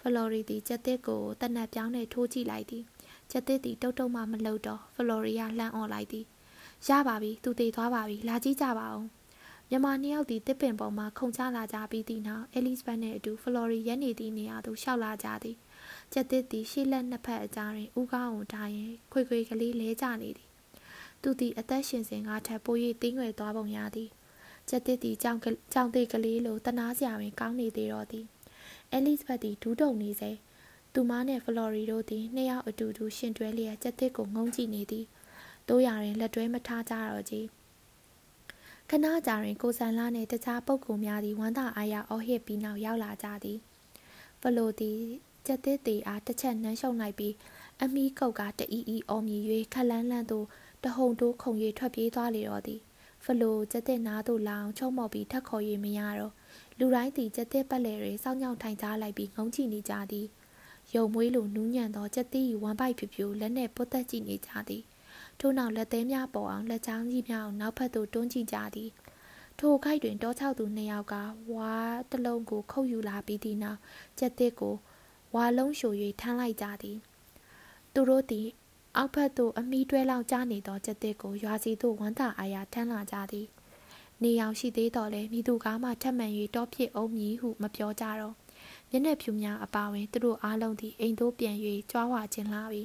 ဖလော်ရီသည်ကျက်သစ်ကိုတနက်ပြောင်းနဲ့ထိုးကြည့်လိုက်သည်ကျက်သစ်သည်တုတ်တုတ်မှမလှုပ်တော့ဖလော်ရီယာလှမ်းអော်လိုက်သည်ရပါပြီသူတည်သွားပါပြီလာကြည့်ကြပါဦးမြန်မာနှစ်ယောက်သည်တစ်ပင်ပေါ်မှခုန်ချလာကြပြီးသည့်နောက်အဲလစ်ဘတ်နှင့်အတူဖလော်ရီရက်နေသည့်နေရာသို့ရှောက်လာကြသည် ကျက်သစ်သည်ရှေ့လက်နှစ်ဖက်အကြားတွင်ဦးကောင်းကိုထားရင်ခွေခွေကလေးလဲကျနေသည်သူသည်အသက်ရှင်စဉ်ကထပ်ပို၍တင်းငွယ်သွားပုံရသည်ကျက်သစ်သည်ကြောင်ကြောင်သေးကလေးလိုတနာစရာပင်ကောင်းနေသေးတော့သည်အဲလစ်ဘတ်သည်ဒူးတုံနေစေသူမနှင့်ဖလော်ရီတို့သည်နှစ်ယောက်အတူတူရှင်တွဲလျက်ကျက်သစ်ကိုငုံကြည့်နေသည်တို့ရရင်လက်တွဲမထားကြတော့ကြီးခဏကြာတွင်ကိုဆန်လာနှင့်တခြားပုဂ္ဂိုလ်များသည်ဝမ်းသာအားရအော်ဟစ်ပြီးနောက်ရောက်လာကြသည်ဖလိုသည် ကြက်သေးသေးအားတစ်ချက်နှမ်းရှုံလိုက်ပြီးအမီးကုတ်ကတအီအီအော်မြည်၍ခက်လန်းလန်းသို့တဟုန်တိုးခုန်၍ထွက်ပြေးသွားလေတော့သည်ဖလိုကြက်တဲ့နားသို့လောင်ချုံမော်ပြီးထက်ခေါ်၍မရတော့လူတိုင်းသည်ကြက်တဲ့ပတ်လည်တွင်စောင်းညောင်ထိုင်ကြားလိုက်ပြီးငုံချီနေကြသည်ယုံမွေးလိုနူးညံ့သောကြက်သေး၏ဝမ်းပိုက်ဖြူဖြူလက်နှင့်ပုတ်သက်ကြည့်နေကြသည်ထို့နောက်လက်သေးများပေါ်အောင်လက်ချောင်းကြီးများအောင်နောက်ဖက်သို့တွန်းကြည့်ကြသည်ထိုခိုက်တွင်တောချောက်သူနှစ်ယောက်ကဝါတစ်လုံးကိုခုတ်ယူလာပြီးသည့်နောက်ကြက်တစ်ကို ဝါလုံးရှို၍ထမ်းလိုက်ကြသည် သူတို့သည်အောက်ဖက်သို့အမိတွဲလောက်ကြားနေသောကြက်တစ်ကိုရွာစီသို့ဝမ်းသာအားရထမ်းလာကြသည် နေအောင်ရှိသေးတော့လဲမိသူကားမှထက်မှန်၍တောဖြစ်အောင်မည်ဟုမပြောကြတော့မျက်နှာဖြူများအပါဝင်သူတို့အားလုံးသည်အိမ်သို့ပြန်၍ကြွားဝါခြင်းလာပြီ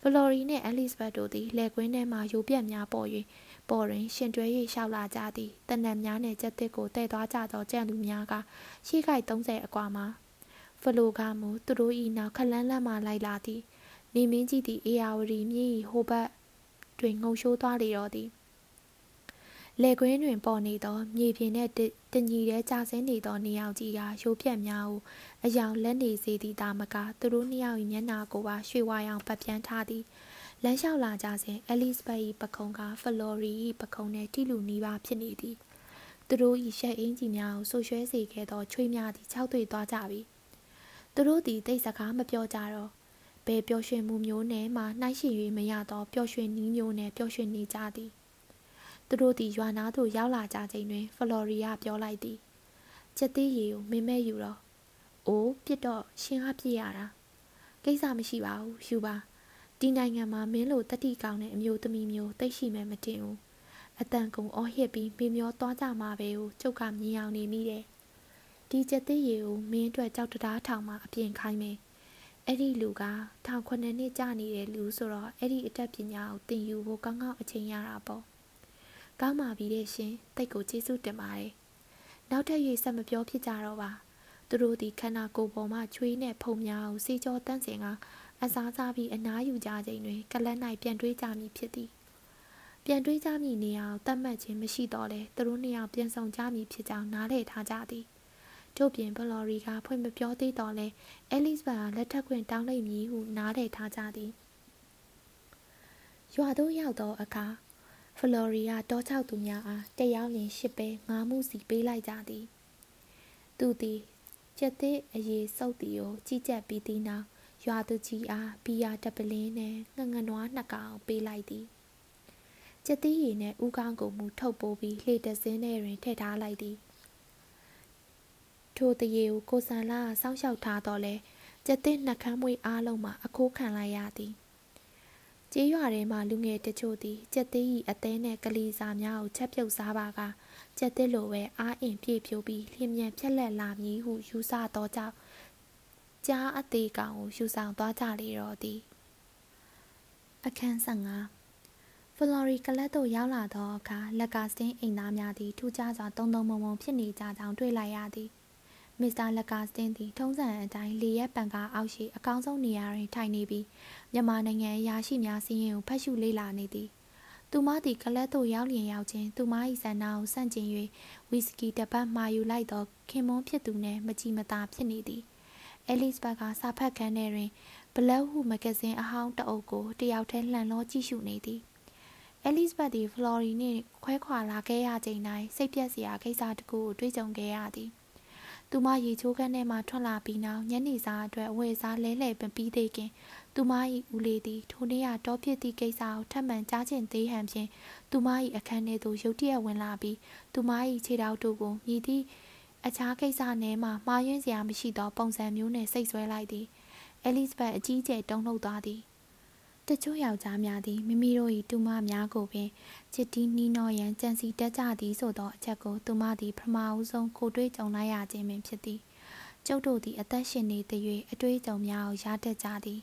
ဖလော်ရီနှင့်အဲလစ်ဘတ်တို့သည်လက်ကွင်းထဲမှရိုးပြက်များပေါ်၍ပေါ်တွင်ရှင်တွဲ၍ရှောက်လာကြသည်တနက်များနှင့်ကြက်တစ်ကိုတဲ့သွားကြသောကြံလူများကရှေ့ခိုက်30အကွာမှာ ဖလိုကမူသူတို့၏နောက်ခလန်းလန်းမှလိုက်လာသည်နေမင်းကြီးသည်အေယာဝတီမြည်ဟိုဘက်တွင်ငုံရှိုးသွားလေတော့သည်လေကွင်းတွင်ပေါ်နေသောမြေပြင်နှင့်တညီတဲ့ကြာဆင်းနေသောနေအောင်ကြီးကရိုးပြက်များကိုအယောင်လက်နေစေသည့်တာမကသူတို့နှစ်ယောက်၏မျက်နှာကိုပါရွှေဝါရောင်ပတ်ပြန်ထားသည်လမ်းလျှောက်လာကြစဉ်အဲလစ်ဘတ်၏ပခုံးကဖလော်ရီ၏ပခုံးနှင့်ထိလူနီးပါးဖြစ်နေသည်သူတို့၏ရှက်အင်းကြီးများကိုဆိုရွှဲစေခဲ့သောချွေးများသည်ခြောက်သွေ့သွားကြပြီ သူတို့သည်တိတ်စကားမပြောကြတော့ဘယ်ပျော်ရွှင်မှုမျိုးနဲ့မှနှိုင်းယှဉ်၍မရသောပျော်ရွှင်နည်းမျိုးနဲ့ပျော်ရွှင်နေကြသည်သူတို့သည်ရွာနာသို့ရောက်လာကြချိန်တွင် ဖလော်ရီယာပြောလိုက်သည်ချက်သေးရီကိုမင်းမဲ့ယူတော့အိုးပြစ်တော့ရှင်ကပြစ်ရတာကိစ္စမရှိပါဘူးယူပါဒီနိုင်ငံမှာမင်းလိုတတိကောင်းတဲ့အမျိုးသမီးမျိုးသိရှိမဲ့မတင်ဘူးအတန်ကုန်အော်ဟစ်ပြီးမေမျောသွားကြမှာပဲကိုကျုပ်ကမြင်အောင်နေမိတယ် ဒီချက်သေးရီကိုမင်းအတွက်ကြောက်တရားထောင်မှာအပြင်ခိုင်းမယ်အဲ့ဒီလူကထောင်ခုနှစ်နှစ်ကြာနေတဲ့လူဆိုတော့အဲ့ဒီအတတ်ပညာကိုသင်ယူဖို့ကောင်းကောင်းအချိန်ရတာပေါ့ကောင်းပါပြီတဲ့ရှင်တိတ်ကိုကျေးဇူးတင်ပါတယ်နောက်ထပ်၍ဆက်မပြောဖြစ်ကြတော့ပါသူတို့ဒီခန္ဓာကိုယ်ပေါ်မှာချွေးနဲ့ဖုံများကိုစီကြောတန်းစင်ကအစားစားပြီးအနားယူကြချိန်တွင်ကလန်း၌ပြန်တွေးကြမည်ဖြစ်သည်ပြန်တွေးကြမည်နေရာကိုတတ်မှတ်ခြင်းမရှိတော့လဲသူတို့နှစ်ယောက်ပြန်ဆောင်ကြမည်ဖြစ်ကြောင်းနားလည်ထားကြသည် တို့ပြင်ဘလော်ရီကဖွင့်မပြောသေးတော့လဲအဲလစ်ဘတ်ကလက်ထပ်ခွင့်တောင်းလိုက်မည်ဟုနားလည်ထားကြသည်ရွာသို့ရောက်သောအခါဖလော်ရီယာတောချောက်သူများအားတယောက်လင်ရှစ်ပဲငါးမှုစီပေးလိုက်ကြသည်သူသည်ကျက်သေးအရေးစုပ်တီကိုကြီးကြက်ပြီးသည့်နောက်ရွာသူကြီးအားဘီယာတပလင်းနဲ့ငငနွားနှစ်ကောင်ပေးလိုက်သည်ကျက်သေးရည်နဲ့ဥကောင်းကိုမူထုတ်ပိုးပြီးလှေတစင်းထဲတွင်ထည့်ထားလိုက်သည် ထိုတရေကိုကိုဆန်လာစောင့်ရှောက်ထားတော့လဲကျက်သေးနှက်ခမ်းမွေးအားလုံးမှာအခိုးခံလိုက်ရသည်ကျေးရွာထဲမှလူငယ်တချို့သည်ကြက်သေး၏အသေးနှင့်ကလေးစားများကိုချက်ပြုတ်စားပါကကြက်သစ်လိုပဲအားအင်ပြည့်ဖြိုးပြီးလျင်မြန်ဖြက်လက်လာမည်ဟုယူဆသောကြောင့်ကြားအသေးကောင်ကိုယူဆောင်သွားကြလေတော့သည်အခန်း15ဖလော်ရီကလတ်သို့ရောက်လာသောအခါလက်ကစတင်းအိမ်သားများသည်ထူးခြားစွာတုံတုံမုံမုံဖြစ်နေကြကြောင်းတွေ့လိုက်ရသည် မစ္စတာလက်ကစတင်းသည်ထုံးစံအတိုင်းလေရက်ပန်ကားအောက်ရှိအကောင်းဆုံးနေရာတွင်ထိုင်နေပြီးမြန်မာနိုင်ငံအရာရှိများစီးရင်ကိုဖတ်ရှုလေ့လာနေသည်သူမသည်ကလတ်သို့ရောက်လျင်ရောက်ခြင်းသူမ၏ဆန္ဒကိုဆန့်ကျင်၍ဝီစကီတစ်ပတ်မှာယူလိုက်သောခင်မွန်းဖြစ်သူနှင့်မကြည်မသာဖြစ်နေသည်အဲလစ်ဘတ်ကစာဖတ်ခန်းထဲတွင်ဘလက်ဟုမဂဇင်းအဟောင်းတအုပ်ကိုတယောက်တည်းလှန်လောကြည့်ရှုနေသည်အဲလစ်ဘတ်သည်ဖလော်ရီနှင့်ခွဲခွာလာခဲ့ရချိန်တိုင်းစိတ်ပြက်စရာကိစ္စတစ်ခုကိုတွေးကြုံခဲ့ရသည် သူမရေချိုးခန်းထဲမှထွက်လာပြီးနောက်ညနေစာအတွက်အဝယ်စားလဲလှယ်ပပြီးသေးခင်သူမ၏ဦးလေးသည်ထိုနေ့ကတောဖြစ်သည့်ကိစ္စကိုထပ်မံကြားချင်သေးဟန်ဖြင့်သူမ၏အခန်းထဲသို့ရုတ်တရက်ဝင်လာပြီးသူမ၏ခြေထောက်တို့ကိုမြည်သည့်အခြားကိစ္စနဲ့မှမှားယွင်းစရာမရှိသောပုံစံမျိုးနှင့်စိတ်ဆွဲလိုက်သည်အဲလစ်ဘတ်အကြီးကျယ်တုန်လှုပ်သွားသည် တချို့ယောက်ျားများသည်မိမိတို့၏တူမများကိုပင်ချစ်တီးနီးနောရန်ကြံစီတက်ကြသည်ဆိုသောအချက်ကိုသူမသည်ပထမဦးဆုံးကိုတွေ့ကြုံလိုက်ရခြင်းပင်ဖြစ်သည်ကျုပ်တို့သည်အသက်ရှင်နေသည်၍အတွေ့အကြုံများကိုရတတ်ကြသည်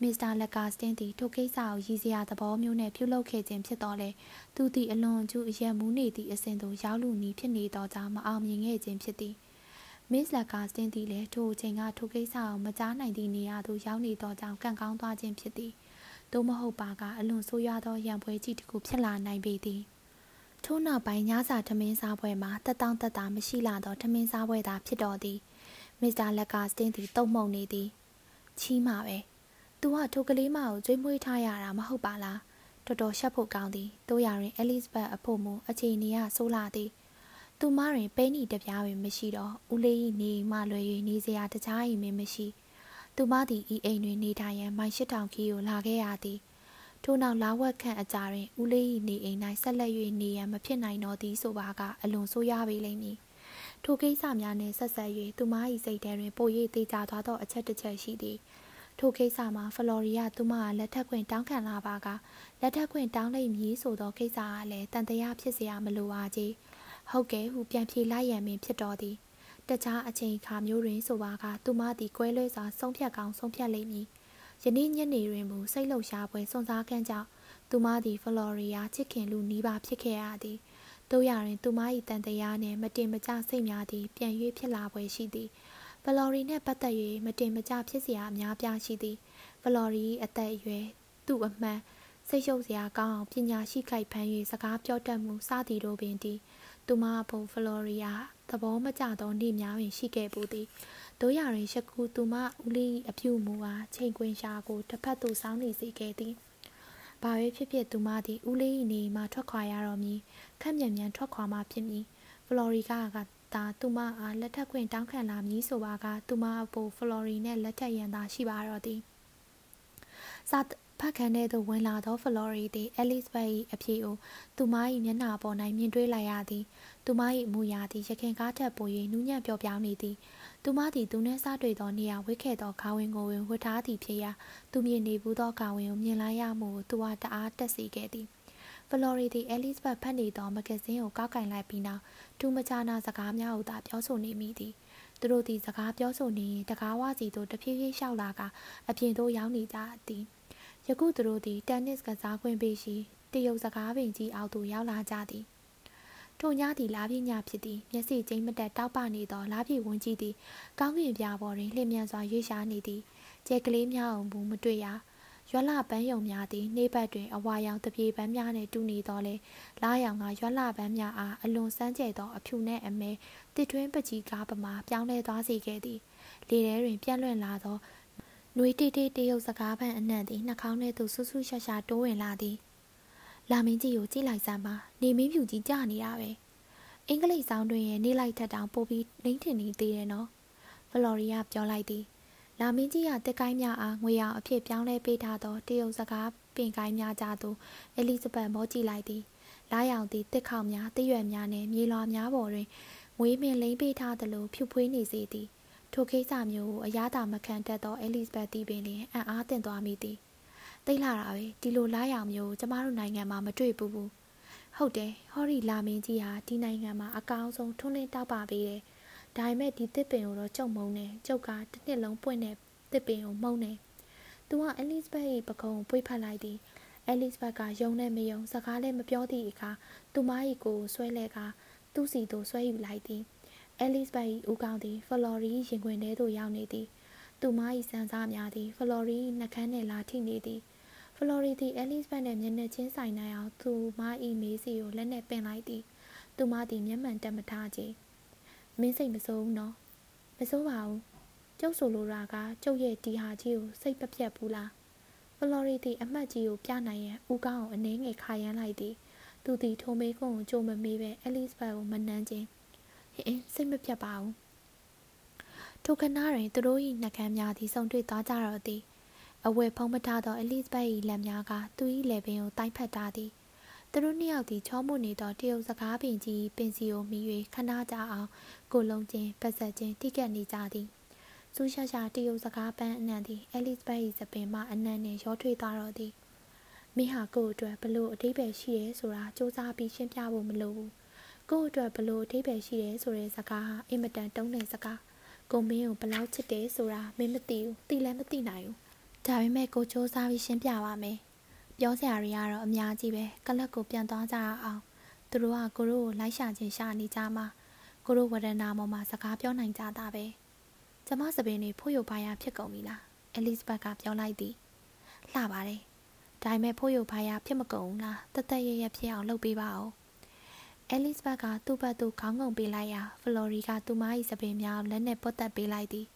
မစ္စတာလက်ကာစတင်သည်ထိုကိစ္စကိုရည်စရာသဘောမျိုးနဲ့ပြုလုပ်ခဲ့ခြင်းဖြစ်တော်လဲသူသည်အလွန်ကျူအရက်မူးနေသည့်အစဉ်သို့ရောက်လူနီးဖြစ်နေသောကြောင့်မအောင်မြင်ခဲ့ခြင်းဖြစ်သည်မစ္စလက်ကာစတင်သည်လည်းထိုအချိန်ကထိုကိစ္စကိုမကြားနိုင်သည့်နေရာသို့ရောက်နေသောကြောင့်ကံကောင်းသွားခြင်းဖြစ်သည် သို့မဟုတ်ပါကအလွန်ဆိုးရွားသောရံပွဲကြီးတစ်ခုဖြစ်လာနိုင်ပေသည်ထို့နောက်ပိုင်းညစာထမင်းစားပွဲမှာတက်တောင့်တက်တာမရှိလာသောထမင်းစားပွဲသာဖြစ်တော်သည်မစ္စတာလက်ကာစတင်သည်တုံ့မှုန်နေသည်ချီးမှာပဲသူကထိုကလေးမကိုကြွေးမွေးထားရတာမဟုတ်ပါလားတော်တော်ရှက်ဖို့ကောင်းသည်တို့ရရင်အဲလစ်ဘတ်အဖို့မူအခြေအနေကဆိုးလာသည်သူမတွင်ပဲနီတပြားပင်မရှိတော့ဦးလေး၏နေမှလွယ်၍နေစရာတခြားအိမ်မင်းမရှိ သူမသည်ဤအိမ်တွင်နေထိုင်ရန်မိုင်၈တောင်ခီကိုလာခဲ့ရသည်ထို့နောက်လာဝက်ခန့်အကြာတွင်ဦးလေး၏နေအိမ်၌ဆက်လက်၍နေရန်မဖြစ်နိုင်တော့သည်ဆိုပါကအလွန်ဆိုးရွားပေလိမ့်မည်ထိုကိစ္စများနှင့်ဆက်ဆက်၍သူမ၏စိတ်ထဲတွင်ပို၍သေးကြသွားသောအချက်တစ်ချက်ရှိသည်ထိုကိစ္စမှာဖလော်ရီယာသူမကလက်ထပ်ခွင့်တောင်းခံလာပါကလက်ထပ်ခွင့်တောင်းလိုက်မည်ဆိုသောကိစ္စကလည်းတန်တရားဖြစ်เสียမလိုပါကြီးဟုတ်ကဲ့ဟုပြန်ပြေးလိုက်ရန်ပင်ဖြစ်တော်သည် တခြားအချိန်အခါမျိုးတွင်ဆိုပါကသူမသည်ကွဲလွဲစွာဆုံးဖြတ်ကောင်းဆုံးဖြတ်လိမ့်မည်ယနေ့ညနေတွင်မူစိတ်လှုပ်ရှားပွဲစွန်စားခန်းကြောင့်သူမသည်ဖလော်ရီယာချစ်ခင်လူနီးပါဖြစ်ခဲ့ရသည်တို့ရရင်သူမ၏တန်တရားနှင့်မတင်မကျစိတ်များသည်ပြန်၍ဖြစ်လာပွဲရှိသည်ဖလော်ရီနှင့်ပတ်သက်၍မတင်မကျဖြစ်เสียအများပြားရှိသည်ဖလော်ရီအသက်အရွယ်သူ့အမှန်စိတ်ရှုပ်စရာကောင်းအောင်ပညာရှိခိုက်ဖမ်း၍စကားပြောတတ်မှုစသည်တို့ပင်သည်သူမအဖို့ဖလော်ရီယာ သဘောမကျသောနေ့များတွင်ရှိခဲ့ပူသည်တို့ရရင်ရှကူသူမဦးလေးအပြုမူအားချိန်ခွင်ရှာကိုတစ်ဖက်သို့စောင်းနေစေခဲ့သည်။ဘာပဲဖြစ်ဖြစ်သူမသည်ဦးလေး၏နေမှထွက်ခွာရတော့မည်ခက်မြန်မြန်ထွက်ခွာမှဖြစ်မည်။ဖလော်ရီကာကသာသူမအားလက်ထပ်ခွင့်တောင်းခံလာမည်ဆိုပါကသူမအဖို့ဖလော်ရီနှင့်လက်ထပ်ရန်သာရှိပါတော့သည်။စာ ဖတ်ခန်းထဲသို့ဝင်လာသောဖလော်ရီသည်အဲလစ်ဘတ်၏အဖြစ်ကိုသူမ၏မျက်နှာပေါ်၌မြင်တွေ့လိုက်ရသည်။သူမ၏အမူအရာသည်ရခင်ကားထက်ပို၍နူးညံ့ပျော့ပြောင်းနေသည်။သူမသည်သူနှင့်စားတွေ့သောနေရာဝစ်ခဲ့သောခါဝင်ကိုဝင်ဝတ်ထားသည်ဖြစ်ရာသူမြင်နေဘူးသောခါဝင်ကိုမြင်လိုက်ရမှုကိုသူကတအားတက်စေခဲ့သည်ဖလော်ရီသည်အဲလစ်ဘတ်ဖတ်နေသောမဂဇင်းကိုကောက်ကင်လိုက်ပြီးနောက်တူမချနာစကားများကိုသာပြောဆိုနေမိသည်သူတို့သည်စကားပြောဆိုနေရင်တကားဝစီသို့တဖြည်းဖြည်းလျှောက်လာကအပြင်သို့ရောက်နေကြသည် ယခုသူတို့သည်တက်နစ်ကစားခွင့်ပေးရှိတရုတ်စကားပင်ကြီးအောက်သို့ရောက်လာကြသည်ထိုညသည်လားပြညဖြစ်သည်မျက်စိကျိမ့်မတက်တောက်ပနေသောလားပြဝန်းကြီးသည်ကောင်းကင်ပြပေါ်တွင်လျင်မြန်စွာရွေ့ရှားနေသည်ကျဲကလေးများအောင်ဘူးမတွေ့ရရွက်လပန်းယုံများသည်နေဘက်တွင်အဝါရောင်တပြေပန်းများနှင့်တူနေသောလေလားရောင်ကရွက်လပန်းများအားအလွန်စမ်းကြဲသောအဖြူနှင့်အမဲတစ်ထွင်းပကြီးကားပမာပြောင်းလဲသွားစေခဲ့သည်လေထဲတွင်ပြန့်လွင့်လာသော နွေတေးတေးတရုတ်စကားပန်းအနှံ့သည်နှာခေါင်းထဲသို့ဆူဆူရှာရှာတိုးဝင်လာသည်လာမင်းကြီးကိုကြည့်လိုက်စမ်းပါနေမင်းဖြူကြီးကြာနေတာပဲအင်္ဂလိပ်ဆောင်တွင်ရဲ့နေလိုက်ထက်တောင်ပိုပြီးနှိမ့်ထင်နေသေးတယ်နော်ဖလော်ရီယာပြောလိုက်သည်လာမင်းကြီးကတက်ကိုင်းများအားငွေရောင်အဖြစ်ပြောင်းလဲပေးထားသောတရုတ်စကားပင်ကိုင်းများကြသို့အဲလီဇဘတ်မောကြည့်လိုက်သည်လားရောင်သည်တစ်ခေါက်များတရွက်များနှင့်မြေလွာများပေါ်တွင်ငွေမင်လိမ့်ပေးထားသလိုဖြူဖွေးနေစေသည် ထိုကိစ္စမျိုးကိုအရသာမခံတတ်သောအဲလီဇဘတ်သည်ပင်လျှင်အံ့အားသင့်သွားမိသည်သိလာတာပဲဒီလိုလားရောင်မျိုးကျမတို့နိုင်ငံမှာမတွေ့ဘူးဘူးဟုတ်တယ်ဟော်ရီလာမင်းကြီးဟာဒီနိုင်ငံမှာအကောင်းဆုံးထွန်းလင်းတောက်ပါပေးတယ်ဒါပေမဲ့ဒီတစ်ပင်ကိုတော့ကြုံမုံတယ်ကျုပ်ကတစ်နှစ်လုံးပွင့်တဲ့တစ်ပင်ကိုမှုံတယ်သူကအဲလစ်ဘက်ရဲ့ပကုံကိုပွေးဖက်လိုက်သည်အဲလစ်ဘက်ကယုံနဲ့မယုံစကားလည်းမပြောသည့်အခါသူမ၏ကိုဆွဲလဲကသူ့စီသို့ဆွဲယူလိုက်သည် အဲလစ်ဘက်၏ဦးကောင်းသည်ဖလော်ရီရင်ခွင်ထဲသို့ရောက်နေသည်သူမ၏စံစားများသည်ဖလော်ရီနှကန်းနှင့်လာထိနေသည်ဖလော်ရီသည်အဲလစ်ဘက်နှင့်မျက်နှာချင်းဆိုင်နိုင်အောင်သူမ၏မေးစီကိုလက်နှင့်ပင်လိုက်သည်သူမသည်မျက်မှန်တက်မထားချေမင်းစိတ်မစိုးဘူးနော်မစိုးပါဘူးကျုပ်ဆိုလိုတာကကျုပ်ရဲ့ဒီဟာကြီးကိုစိတ်ပပြတ်ဘူးလားဖလော်ရီသည်အမှတ်ကြီးကိုပြနိုင်ရန်ဦးကောင်းကိုအနှဲငယ်ခါရမ်းလိုက်သည်သူသည်ထိုမေးခွန်းကိုကြိုမမေးပဲအဲလစ်ဘက်ကိုမနှမ်းခြင်း ဟင်စိတ်မပြတ်ပါဘူးထိုခဏတွင်သူတို့၏နှကမ်းများသည်ဆုံတွေ့သွားကြတော့သည်အဝယ်ဖုံးမထားသောအဲလစ်ဘက်၏လက်များကသူ၏လက်ပင်ကိုတိုက်ဖက်ထားသည်သူတို့နှစ်ယောက်သည်ချောမွနေသောတရုတ်စကားပင်ကြီးပင်စီကိုမိ၍ခဏကြာအောင်ကိုလုံးချင်းပတ်ဆက်ချင်းတိကက်နေကြသည်စူးရှာရှာတရုတ်စကားပန်းအနံသည်အဲလစ်ဘက်၏စပင်မှအနံနှင့်ရောထွေးသွားတော့သည်မိဟာကို့အတွက်ဘလို့အတိပယ်ရှိရဲဆိုတာစူးစမ်းပြီးရှင်းပြဖို့မလိုဘူး ကို့အတွက်ဘလို့အတိပယ်ရှိရဲဆိုတဲ့စကားဟာအင်မတန်တုံးတဲ့စကားကိုမင်းကိုဘလောက်ချစ်တယ်ဆိုတာမင်းမသိဘူးသိလည်းမသိနိုင်ဘူးဒါပေမဲ့ကိုစူးစမ်းပြီးရှင်းပြပါမယ်ပြောစရာတွေကတော့အများကြီးပဲကလပ်ကိုပြန်သွားကြအောင်သူတို့ကကိုတို့ကိုလိုက်ရှာခြင်းရှာနေကြမှာကိုတို့ဝရဏမော်မှာစကားပြောနိုင်ကြတာပဲကျမစပင်းတွေဖို့ရပါရဖြစ်ကုန်ပြီလားအဲလစ်ဘက်ကပြောလိုက်သည်လှပါတယ်ဒါပေမဲ့ဖို့ရပါရဖြစ်မကုန်ဘူးလားတသက်ရရဖြစ်အောင်လုပ်ပေးပါဦး အဲလစ်ဘက်ကသူ့ဘက်သို့ခေါင်းငုံပေးလိုက်ရာဖလော်ရီကသူမ၏စပင်းများလက်နဲ့ပုတ်တက်ပေးလိုက်သည်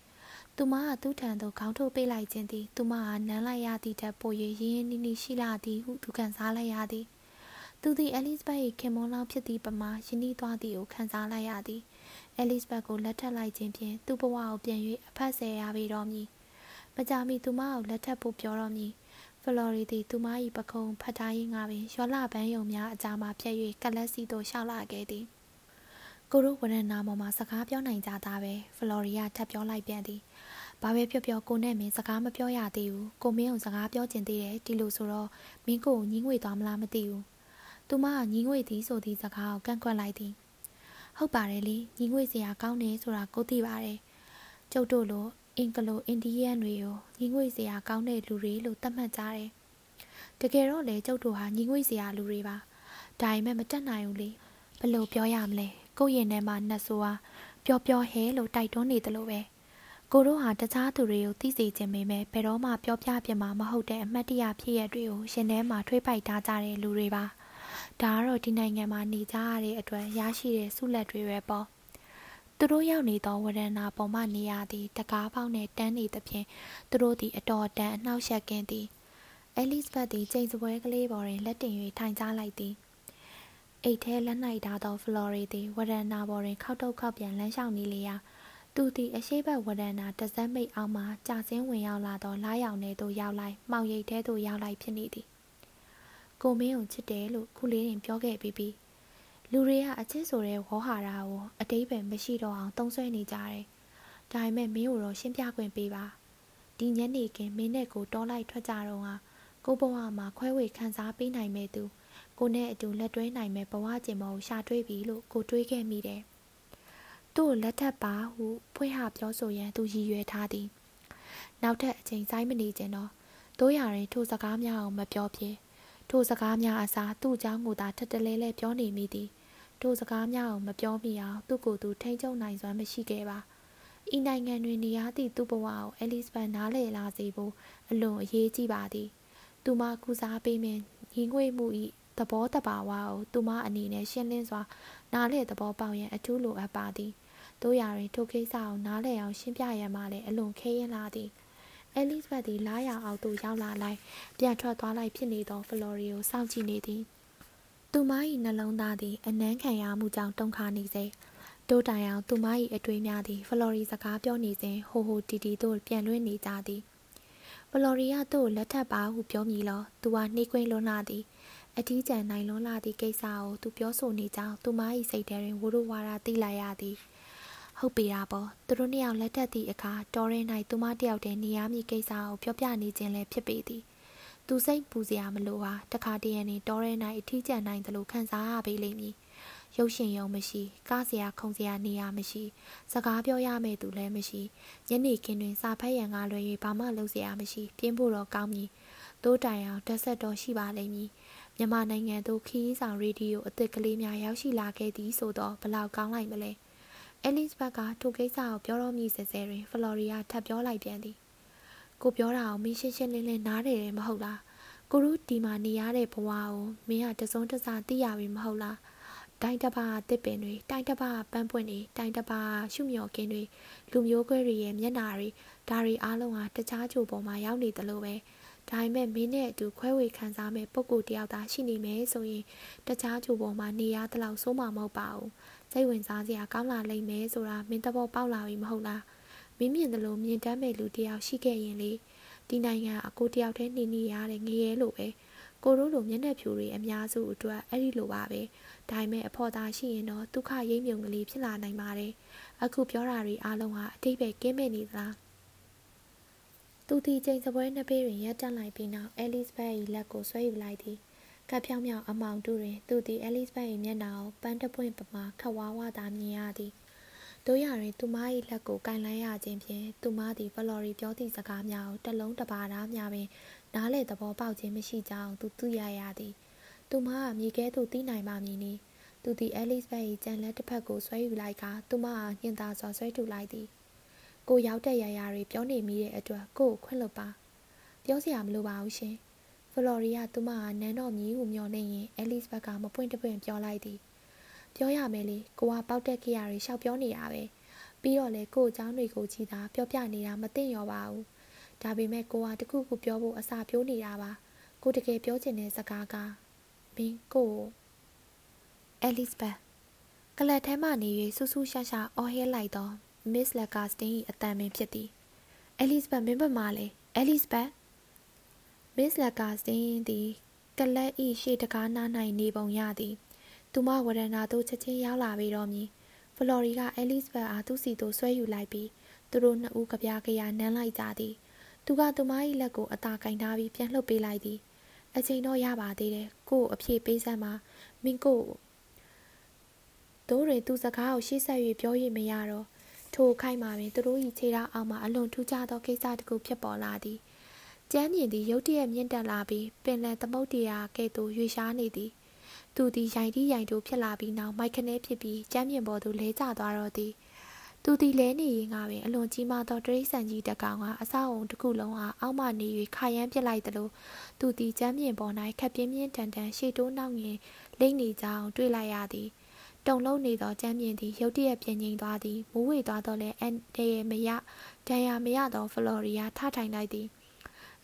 သူမကသူ့ထံသို့ခေါင်းထုတ်ပေးလိုက်ခြင်းသည်သူမကနမ်းလိုက်ရသည့်ထက်ပို၍ရင်းရင်းနှီးနှီးရှိလာသည်ဟုသူခံစားလိုက်ရသည်သူသည်အဲလစ်ဘက်၏ခင်မွန်လောင်းဖြစ်သည့်ပမာရင်းနှီးသွားသည်ကိုခံစားလိုက်ရသည်အဲလစ်ဘက်ကိုလက်ထပ်လိုက်ခြင်းဖြင့်သူ့ဘဝကိုပြန်၍အဖက်ဆယ်ရပေတော်မည်မကြမီသူမကိုလက်ထပ်ဖို့ပြောတော်မည် ဖလော်ရီသည်သူမ၏ပခုံးဖတ်ထားရင်းကပင်ရောလပန်းယုံများအကြာမှဖြတ်၍ကလပ်စီသို့ရှောက်လာခဲ့သည်ကိုတို့ဝရဏနာမော်မှာစကားပြောနိုင်ကြတာပဲဖလော်ရီယာထပ်ပြောလိုက်ပြန်သည်ဘာပဲပြောပြောကိုနဲ့မင်းစကားမပြောရသေးဘူးကိုမင်းကိုစကားပြောကျင်သေးတယ်ဒီလိုဆိုတော့မင်းကိုညီးငွေသွားမလားမသိဘူးသူမကညီးငွေသည်ဆိုသည့်စကားကိုကန့်ကွက်လိုက်သည်ဟုတ်ပါတယ်လေညီးငွေစရာကောင်းတယ်ဆိုတာကိုသိပါတယ်ကျုပ်တို့လို အင်္ဂလိုအိန္ဒိယန်တွေကိုညီးငွေစရာကောင်းတဲ့လူတွေလို့သတ်မှတ်ကြတယ်တကယ်တော့လေကျုပ်တို့ဟာညီးငွေစရာလူတွေပါဒါပေမဲ့မတက်နိုင်ဘူးလေဘယ်လိုပြောရမလဲကိုယ့်ရင်ထဲမှာနှက်ဆိုးဟာပျော်ပျော်ဟဲလို့တိုက်တွန်းနေတယ်လို့ပဲကိုတို့ဟာတခြားသူတွေကိုသိစေခြင်းပေမဲ့ဘယ်တော့မှပြောပြပြမှာမဟုတ်တဲ့အမှတ်တရဖြစ်ရတွေကိုရှင်ထဲမှာထွေးပိုက်ထားကြတဲ့လူတွေပါဒါကတော့ဒီနိုင်ငံမှာနေကြရတဲ့အတွက်ရရှိတဲ့ဆုလက်တွေပဲပေါ့ သူတို့ရောက်နေသောဝရဏပေါ်မှနေရသည့်တကားပေါက်နှင့်တန်းနေသဖြင့်သူတို့သည်အတော်တန်အနှောက်ယှက်ကင်းသည်အဲလစ်ဘတ်သည်ချိန်စပွဲကလေးပေါ်တွင်လက်တင်၍ထိုင်ကြလိုက်သည်အိတ်ထဲလက်၌ထားသောဖလော်ရီသည်ဝရဏပေါ်တွင်ခောက်တုတ်ခောက်ပြန်လမ်းလျှောက်နေလေရာသူသည်အရှိဘက်ဝဒနာတစက်မိတ်အောင်မှကြာစင်းဝင်ရောက်လာသောလားရောင်ထဲသို့ရောက်လိုက်မှောင်ရိပ်ထဲသို့ရောက်လိုက်ဖြစ်နေသည်ကိုမင်းကိုချစ်တယ်လို့ခုလေးရင်ပြောခဲ့ပြီးပြီး လူတွေကအချစ်ဆိုတဲ့ဝေါ်ဟာရာကိုအတိတ်ပဲမရှိတော့အောင်သုံးဆွဲနေကြတယ်ဒါပေမဲ့မင်းကိုတော့ရှင်းပြခွင့်ပေးပါဒီညနေခင်းမင်းနဲ့ကိုတောလိုက်ထွက်ကြတော့ဟာကိုဘဝမှာခွဲဝေခံစားပေးနိုင်မဲ့သူကိုနဲ့အတူလက်တွဲနိုင်မဲ့ဘဝကျင်မောကိုရှာတွေးပြီလို့ကိုတွေးခဲ့မိတယ်သူ့ကိုလက်ထပ်ပါဟုဖွင့်ဟပြောဆိုရန်သူရည်ရွယ်ထားသည်နောက်ထပ်အချိန်ဆိုင်မနေခြင်းတော့တို့ရရင်ထိုစကားများအောင်မပြောပြထိုစကားများအစားသူ့เจ้าကိုသာထက်တလဲလဲပြောနေမိသည် ထိုစကားများအောင်မပြောမိအောင်သူ့ကိုယ်သူထိန်းချုပ်နိုင်စွမ်းမရှိခဲ့ပါဤနိုင်ငံတွင်နေရသည့်သူ့ဘဝကိုအဲလစ်ဘတ်နားလည်လာစေဖို့အလွန်အရေးကြီးပါသည် သူမကုစားပေးမင်းညီငွေမှု၏သဘောတဘာဝကိုသူမအနေနဲ့ရှင်းလင်းစွာနားလည်သဘောပေါက်ရန်အထူးလိုအပ်ပါသည်တို့ရာတွင်ထိုကိစ္စကိုနားလည်အောင်ရှင်းပြရမှလည်းအလွန်ခဲရင်လာသည်အဲလစ်ဘတ်သည်လာရအောင်သို့ရောက်လာလိုက်ပြန်ထွက်သွားလိုက်ဖြစ်နေသောဖလော်ရီကိုစောင့်ကြည့်နေသည် သူမ၏နှလုံးသားသည် အနမ်းခံရမှုကြောင့် တုန်ခါနေစေတို့တိုင်အောင် သူမ၏အတွေးများသည် ဖလော်ရီစကားပြောနေစဉ် ဟိုဟိုတီတီတို့ ပြန်လွှင့်နေကြသည် ဖလော်ရီယာတို့လက်ထပ်ပါဟု ပြောမည်လော သူကနှိကွင်းလွန်းလာသည် အထီးကျန်နိုင်လွန်းလာသည့်ကိစ္စကို သူပြောဆိုနေကြောင်း သူမ၏စိတ်ထဲတွင်ဝရဝါဒ သိလိုက်ရသည် ဟုတ်ပေတာပေါ့ သူတို့နှစ်ယောက် လက်ထက်သည့်အခါ တော်ရဲ၌သူမတယောက်တည်း နေရမည်ကိစ္စကို ပြောပြနေခြင်းလည်း ဖြစ်ပေသည် သူစိတ်ပူစရာမလိုပါတခါတည်းရင်တောရဲနိုင်အထီးကျန်နိုင်တယ်လို့ခံစားရပေလိမ့်မည်ရုပ်ရှင်ရုံမရှိကားစရာခုံစရာနေရာမရှိ စကားပြောရမယ့်သူလည်းမရှိညနေခင်းတွင်စာဖတ်ရန်ကလွယ်၍ဘာမှလုပ်စရာမရှိပြင်းဖို့တော့ကောင်းမည်တိုးတိုင်အောင်တက်ဆက်တော့ရှိပါလိမ့်မည်မြန်မာနိုင်ငံသို့ခီးဆောင်ရေဒီယိုအသစ်ကလေးများရောက်ရှိလာခဲ့သည်ဆိုတော့ဘလောက်ကောင်းလိုက်မလဲအဲလစ်ဘတ်ကထိုကိစ္စကိုပြောတော့မိစဲစဲတွင်ဖလော်ရီယာထပ်ပြောလိုက်ပြန်သည် ကိုပြောတာကိုမင်းရှင်းရှင်းလင်းလင်းနားတယ်မဟုတ်လားကိုတို့ဒီမှာနေရတဲ့ဘဝကိုမင်းကတစုံတစသိရပြီမဟုတ်လားတိုင်းတပါတစ်ပင်တွေတိုင်းတပါပန်းပွင့်တွေတိုင်းတပါရှုမြော်ကင်းတွေလူမျိုးကွဲတွေရဲ့မျက်နာတွေဒါတွေအားလုံးဟာတခြားချိုပေါ်မှာရောက်နေတယ်လို့ပဲဒါပေမဲ့မင်းနဲ့အတူခွဲဝေခံစားမဲ့ပုံကိုတယောက်သာရှိနေမယ်ဆိုရင်တခြားချိုပေါ်မှာနေရတဲ့လောက်စိုးမှာမဟုတ်ပါဘူးစိတ်ဝင်စားစရာကောင်းလာလိမ့်မယ်ဆိုတာမင်းတဘောပေါက်လာပြီမဟုတ်လား မင်းမြင်တယ်လို့မြင်တတ်မဲ့လူတယောက်ရှိခဲ့ရင်လေဒီနိုင်ငံအကိုတယောက်တည်းနေနေရတဲ့ငရဲလိုပဲကိုတို့လိုမျက်နှာဖြူတွေအများစုအတွက်အဲ့ဒီလိုပါပဲဒါပေမဲ့အဖို့သားရှိရင်တော့ဒုက္ခရိပ်မြုံကလေးဖြစ်လာနိုင်ပါတယ်အခုပြောတာတွေအားလုံးဟာအတိတ်ပဲကင်းမဲ့နေသလားသူတီချိန်စပွဲနှစ်ပေးတွင်ရပ်တန့်လိုက်ပြီးနောက်အဲလစ်ဘတ်၏လက်ကိုဆွဲယူလိုက်သည်ကပ်ဖြောင်းမြောင်အမောင်တူတွင်သူသည်အဲလစ်ဘတ်၏မျက်နှာကိုပန်းတပွင့်ပမာခဝါဝသာမြင်ရသည် တို့ရတွင်သူမ၏လက်ကိုကင်လိုက်ရခြင်းဖြင့်သူမသည်ဖလော်ရီပြောသည့်စကားများကိုတလုံးတပါသားများပင်နားလေသဘောပေါက်ခြင်းမရှိကြောင်းသူသိရရသည်သူမကမြေကဲသို့တီးနိုင်ပါမည်နီသူသည်အဲလစ်ဘတ်၏ကြံလက်တစ်ဖက်ကိုဆွဲယူလိုက်ကသူမအားညှင်သာစွာဆွဲထုတ်လိုက်သည်ကိုရောက်တဲ့ရရာတွေပြောနေမိတဲ့အတွက်ကိုကိုခွင့်လွတ်ပါပြောစရာမလိုပါဘူးရှင်ဖလော်ရီယာသူမကနန်းတော်မြည်ဟုမျှော်နေရင်အဲလစ်ဘတ်ကမပွင့်တပွင့်ပြောလိုက်သည် ပြောရမယ်လေကိုကပေါက်တက်ခရတွေရှောက်ပြောနေရပဲပြီးတော့လေကို့အကြောင်းတွေကိုကြည်သာပြောပြနေတာမသိရောပါဘူးဒါပေမဲ့ကိုကတခုခုပြောဖို့အစာပြိုးနေတာပါကိုတကယ်ပြောချင်တဲ့စကားကမင်းကိုအဲလစ်ဘတ်ကလပ်ထဲမှနေ၍ဆူဆူရှာရှာအော်ဟဲလိုက်တော့မစ်လက်ကာစတင်၏အတန်ပင်ဖြစ်သည်အဲလစ်ဘတ်မင်းဘက်မှာလေအဲလစ်ဘတ်မစ်လက်ကာစတင်သည်ကလပ်၏ရှေ့တကားနား၌နေပုံရသည် သူမဝရဏာသို့ချက်ချင်းရောက်လာပြီးတော့မြည်ဖလော်ရီကအဲလစ်ဘတ်အားသူ့စီသို့ဆွဲယူလိုက်ပြီးသူတို့နှစ်ဦးကြပြားကြရနမ်းလိုက်ကြသည်သူကသူမ၏လက်ကိုအသာကင်ထားပြီးပြန်လှုပ်ပေးလိုက်သည်အချိန်တော့ရပါသေးတယ်ကို့အဖြေပေးစမ်းပါမင်းကိုတို့တွင်သူစကားကိုရှေ့ဆက်၍ပြောရမရတော့ထိုခိုက်မှာပင်သူတို့၏ခြေထောက်အောက်မှအလွန်ထူးခြားသောကိစ္စတစ်ခုဖြစ်ပေါ်လာသည်ကျမ်းမြင်သည်ရုတ်တရက်မြင့်တက်လာပြီးပင်လယ်သမုဒ္ဒရာကဲ့သို့ရွေရှားနေသည် သူသည်ရိုင်တီးရိုင်တိုးဖြစ်လာပြီးနောက်မိုက်ခနဲဖြစ်ပြီးကျမ်းမြင်ပေါ်သို့လဲကျသွားတော့သည်သူသည်လဲနေရင်ကပင်အလွန်ကြီးမားသောတရိษံကြီးတစ်ကောင်ကအဆောက်အုံတစ်ခုလုံးဟာအောက်မှနေ၍ခါရမ်းပစ်လိုက်သလိုသူသည်ကျမ်းမြင်ပေါ်၌ခက်ပြင်းပြင်းထန်ထန်ရှေ့တိုးနောက်ငင်လိမ့်နေကြောင်းတွေ့လိုက်ရသည်တုံလုံးနေသောကျမ်းမြင်သည်ရုတ်တရက်ပြင်းငိမ်သွားသည်မိုးဝေသွားတော့လဲအန်တဲမရဒဏ်ရာမရသောဖလော်ရီယာထထိုင်လိုက်သည်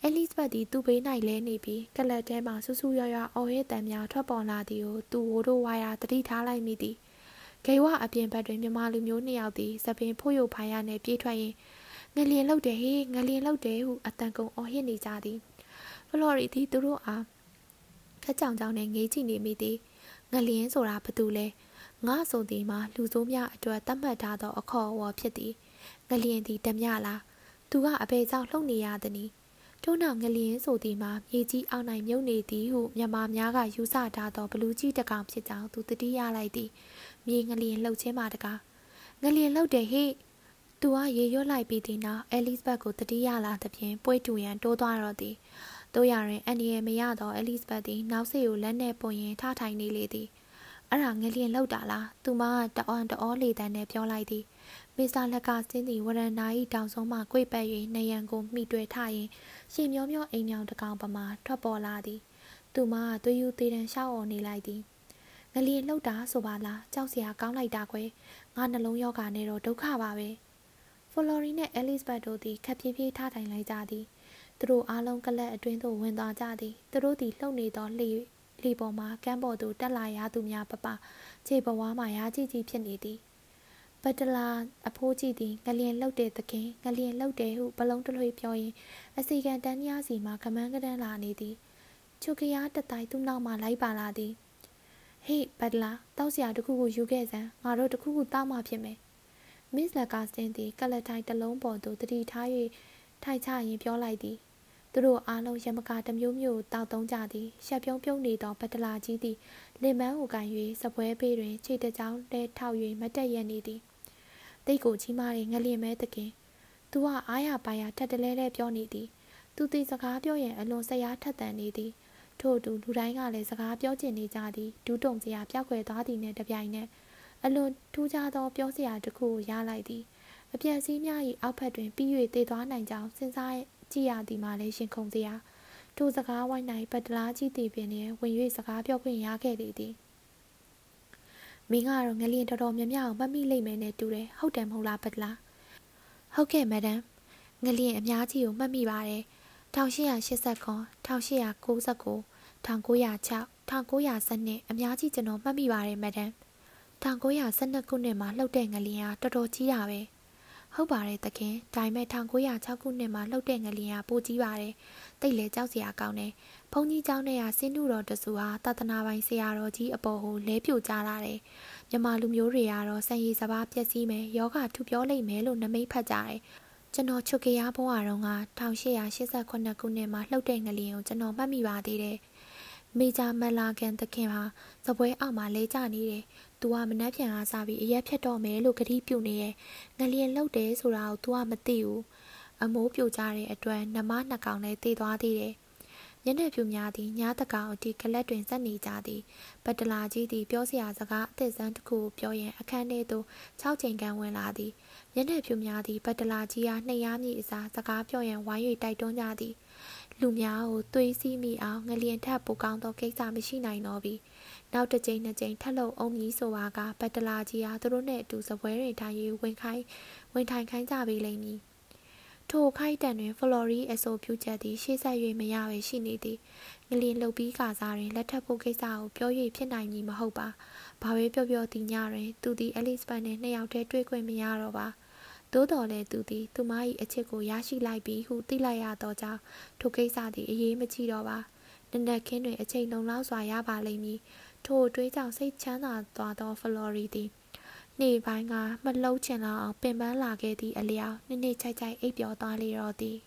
အဲလစ်ဘတ်သည်သူ့ဘေး၌လဲနေပြီးကလပ်ထဲမှဆူဆူရွရွအော်ရဲတံများထွက်ပေါ်လာသည်ကိုသူ့ဝိုးတို့ဝါယာတတိထားလိုက်မိသည်ဂေဝအပြင်ဘက်တွင်မြန်မာလူမျိုးနှစ်ယောက်သည်စပင်ဖို့ရုပ်ဖိုင်ရနှင့်ပြေးထွက်ရင်းငလျင်လောက်တယ်ဟေးငလျင်လောက်တယ်ဟုအတန်ကုန်အော်ဟစ်နေကြသည်ဖလော်ရီသည်သူတို့အားခက်ကြောင်ကြောင်နဲ့ငေးကြည့်နေမိသည်ငလျင်ဆိုတာဘာတူလဲငါဆိုသည်မှာလူဆိုးများအတွက်သတ်မှတ်ထားသောအခေါ်အဝေါ်ဖြစ်သည်ငလျင်သည်ဓမြလားသူကအဘယ်ကြောင့်လှုပ်နေရသနည်း ထို့နောက်ငလျင်ဆိုသည်မှာမြေကြီးအောက်၌မြုပ်နေသည်ဟုမြန်မာများကယူဆထားသောဘလူးကြီးတကောင်ဖြစ်ကြောင်းသူတတိယလိုက်သည်မြေငလျင်လှုပ်ခြင်းပါတကားငလျင်လှုပ်တယ်ဟိသူကရေရွတ်လိုက်ပြီးတဲ့နောက်အဲလစ်ဘတ်ကိုတတိယလာသဖြင့်ပွဲတူရန်တိုးသွားတော့သည်တို့ရရင်အန်ဒီယယ်မရသောအဲလစ်ဘတ်သည်နောက်စိတ်ကိုလက်နဲ့ပွန်ရင်ထထိုင်နေလေသည် အဲ့ဒါငလျင်လောက်တာလားသူမကတအော်တအောလေတန်းနဲ့ပြောလိုက်သည်မစ္စတာလက်ကစင်းသည်ဝရဏာ၏တောင်ဆုံးမှကြွေပတ်၍နေရန်ကိုမိတွေ့ထရင်ရှင်မျောမျောအိမ်မြောင်တကောင်ပမာထွက်ပေါ်လာသည်သူမကသွေးယူသေးတန်ရှောက်အော်နေလိုက်သည်ငလျင်လှုပ်တာဆိုပါလားကြောက်စရာကောင်းလိုက်တာကွယ်ငါနှလုံးယောဂါနဲ့တော့ဒုက္ခပါပဲဖလော်ရီနဲ့အဲလစ်ဘတ်တို့သည်ခက်ပြေးပြေးထားထိုင်လိုက်ကြသည်သူတို့အားလုံးကလပ်အတွင်းသို့ဝင်သွားကြသည်သူတို့သည်လှုပ်နေသောလှေ လှေပေါ်မှကမ်းပေါ်သို့တက်လာရသူများပပခြေဘဝမှရာကြီးကြီးဖြစ်နေသည်ဘတ်တလာအဖိုးကြီးသည်ငလျင်လှုပ်တဲ့သခင်ငလျင်လှုပ်တယ်ဟုဘလုံးတလွေပြောရင်အစီကံတန်းများစီမှကမန်းကဒန်းလာနေသည်ချုပ်ကရားတတိုင်းသူ့နောက်မှလိုက်ပါလာသည်ဟေးဘတ်တလာတောက်စရာတခုခုယူခဲ့စမ်းငါတို့တခုခုတောက်မှဖြစ်မယ်မစ်လကာစတင်သည်ကလထိုင်တလုံးပေါ်သို့တတိထား၍ထိုင်ချရင်ပြောလိုက်သည် သူတို့အားလုံးရမကာတစ်မျိုးမျိုးတောက်သုံးကြသည်ရှက်ပြုံးပြုံးနေသောပတလာကြီးသည်လင်မန်းကိုကန်၍စပွဲဘေးတွင်ခြေတကြောင်လဲထောက်၍မတက်ရနေသည်တိတ်ကိုကြီးမားတဲ့ငလျင်မဲတခင်သူကအားရပါရထက်တလဲလဲပြောနေသည်သူသည်စကားပြောရင်အလွန်ဆရာထက်သန်နေသည်ထို့အတူလူတိုင်းကလည်းစကားပြောကျင်နေကြသည်ဒူးတုံစရာပြောက်ွယ်သွားသည်နှင့်တပြိုင်နက်အလွန်ထူးခြားသောပြောစရာတစ်ခုကိုရလိုက်သည်အပြက်စီးများ၏အောက်ဖက်တွင်ပြီး၍တည်သွားနိုင်ကြောင်းစဉ်းစား ကြည့်ရသည်မှလည်းရှင်ခုန်စရာထိုစကားဝိုင်း၌ပတလားကြီးတည်ပင်လျင်ဝင်၍စကားပြောခွင့်ရခဲ့လေသည်မင်းကတော့ငလျင်တော်တော်များများကိုမမိလိမ့်မယ်နဲ့တူတယ်ဟုတ်တယ်မဟုတ်လားပတလားဟုတ်ကဲ့မဒမ်ငလျင်အများကြီးကိုမှတ်မိပါတယ်1889 1899 1906 1912အများကြီးကျွန်တော်မှတ်မိပါတယ်မဒမ်1912ခုနှစ်မှာလှုပ်တဲ့ငလျင်ကတော်တော်ကြီးတာပဲ ဟုတ်ပါတယ်တခင်ဒါပေမဲ့1906ခုနှစ်မှာလှုပ်တဲ့ငလျင်ကပိုကြီးပါတယ်တိတ်လဲကြောက်စရာကောင်းတယ်ဘုန်းကြီးเจ้าနဲ့ကစင်းနုတော်တဆူဟာသာသနာပိုင်ဆရာတော်ကြီးအပေါ်ကိုလဲပြိုကြလာတယ်မြမလူမျိုးတွေကတော့စံရည်စဘာပျက်စီးမယ်ယောဂထူပြောလိမ့်မယ်လို့နမိတ်ဖတ်ကြတယ်ကျွန်တော်ချုပ်ကြရဘဝတုန်းက1888ခုနှစ်မှာလှုပ်တဲ့ငလျင်ကိုကျွန်တော်မှတ်မိပါသေးတယ် မေဂျာမလာကန်သခင်ဟာသပွဲအောက်မှာလဲကျနေတယ်။ "तू ကမနှက်ပြန်အားစားပြီးအရက်ဖြတ်တော့မယ်လို့ကတိပြုနေရဲ့။ငလျင်လှုပ်တယ်ဆိုတာကို तू ကမသိဘူး။အမိုးပြိုကျတဲ့အတွက်နှမနှစ်ကောင်လည်းတည်သွားသေးတယ်။မျက်နှာဖြူများသည်ညားတကောင်အထိကလတ်တွင်ဆက်နေကြသည်။ပတလာကြီးသည်ပြောစရာစကားအသစ်ဆန်းတစ်ခုကိုပြောရန်အခန်းထဲသို့၆ချိန်ခန့်ဝင်လာသည်။မျက်နှာဖြူများသည်ပတလာကြီးအားနှိပ်ရမည်အစားစကားပြောရန်ဝိုင်း၍တိုက်တွန်းကြသည် လူများကိုသွေးစည်းမိအောင်ငလျင်ထက်ပိုကောင်းသောကိစ္စမရှိနိုင်တော့ပြီနောက်တစ်ကြိမ်နှစ်ကြိမ်ထပ်လို့အောင်မည်ဆိုပါကဘတ်တလာကြီးဟာသူတို့နဲ့အတူစပွဲတွေထိုင်၍ဝင်ခိုင်းဝင်ထိုင်ခိုင်းကြပေလိမ့်မည်ထိုခိုက်တန်တွင်ဖလော်ရီအဆိုပြုချက်သည်ရှေ့ဆက်၍မရပဲရှိနေသည်ငလျင်လှုပ်ပြီးကာစားတွင်လက်ထပ်ဖို့ကိစ္စကိုပြော၍ဖြစ်နိုင်မည်မဟုတ်ပါဘာပဲပြောပြောသည်ညတွင်သူသည်အဲလစ်ဘတ်နှင့်နှစ်ယောက်တည်းတွေ့ခွင့်မရတော့ပါ သို့တော်လည်းသူသည်သူမ၏အချစ်ကိုရရှိလိုက်ပြီဟုသိလိုက်ရသောကြောင့်ထိုကိစ္စသည်အရေးမကြီးတော့ပါနနက်ခင်းတွင်အချိန်လုံလောက်စွာရပါလိမ့်မည်ထိုအတွေးကြောင့်စိတ်ချမ်းသာသွားသောဖလော်ရီသည်နေ့ပိုင်းကမလှုပ်ချင်လောက်အောင်ပင်ပန်းလာခဲ့သည့်အလျောက်နှစ်နှစ်ချိုက်ချိုက်အိပ်ပျော်သွားလေတော့သည်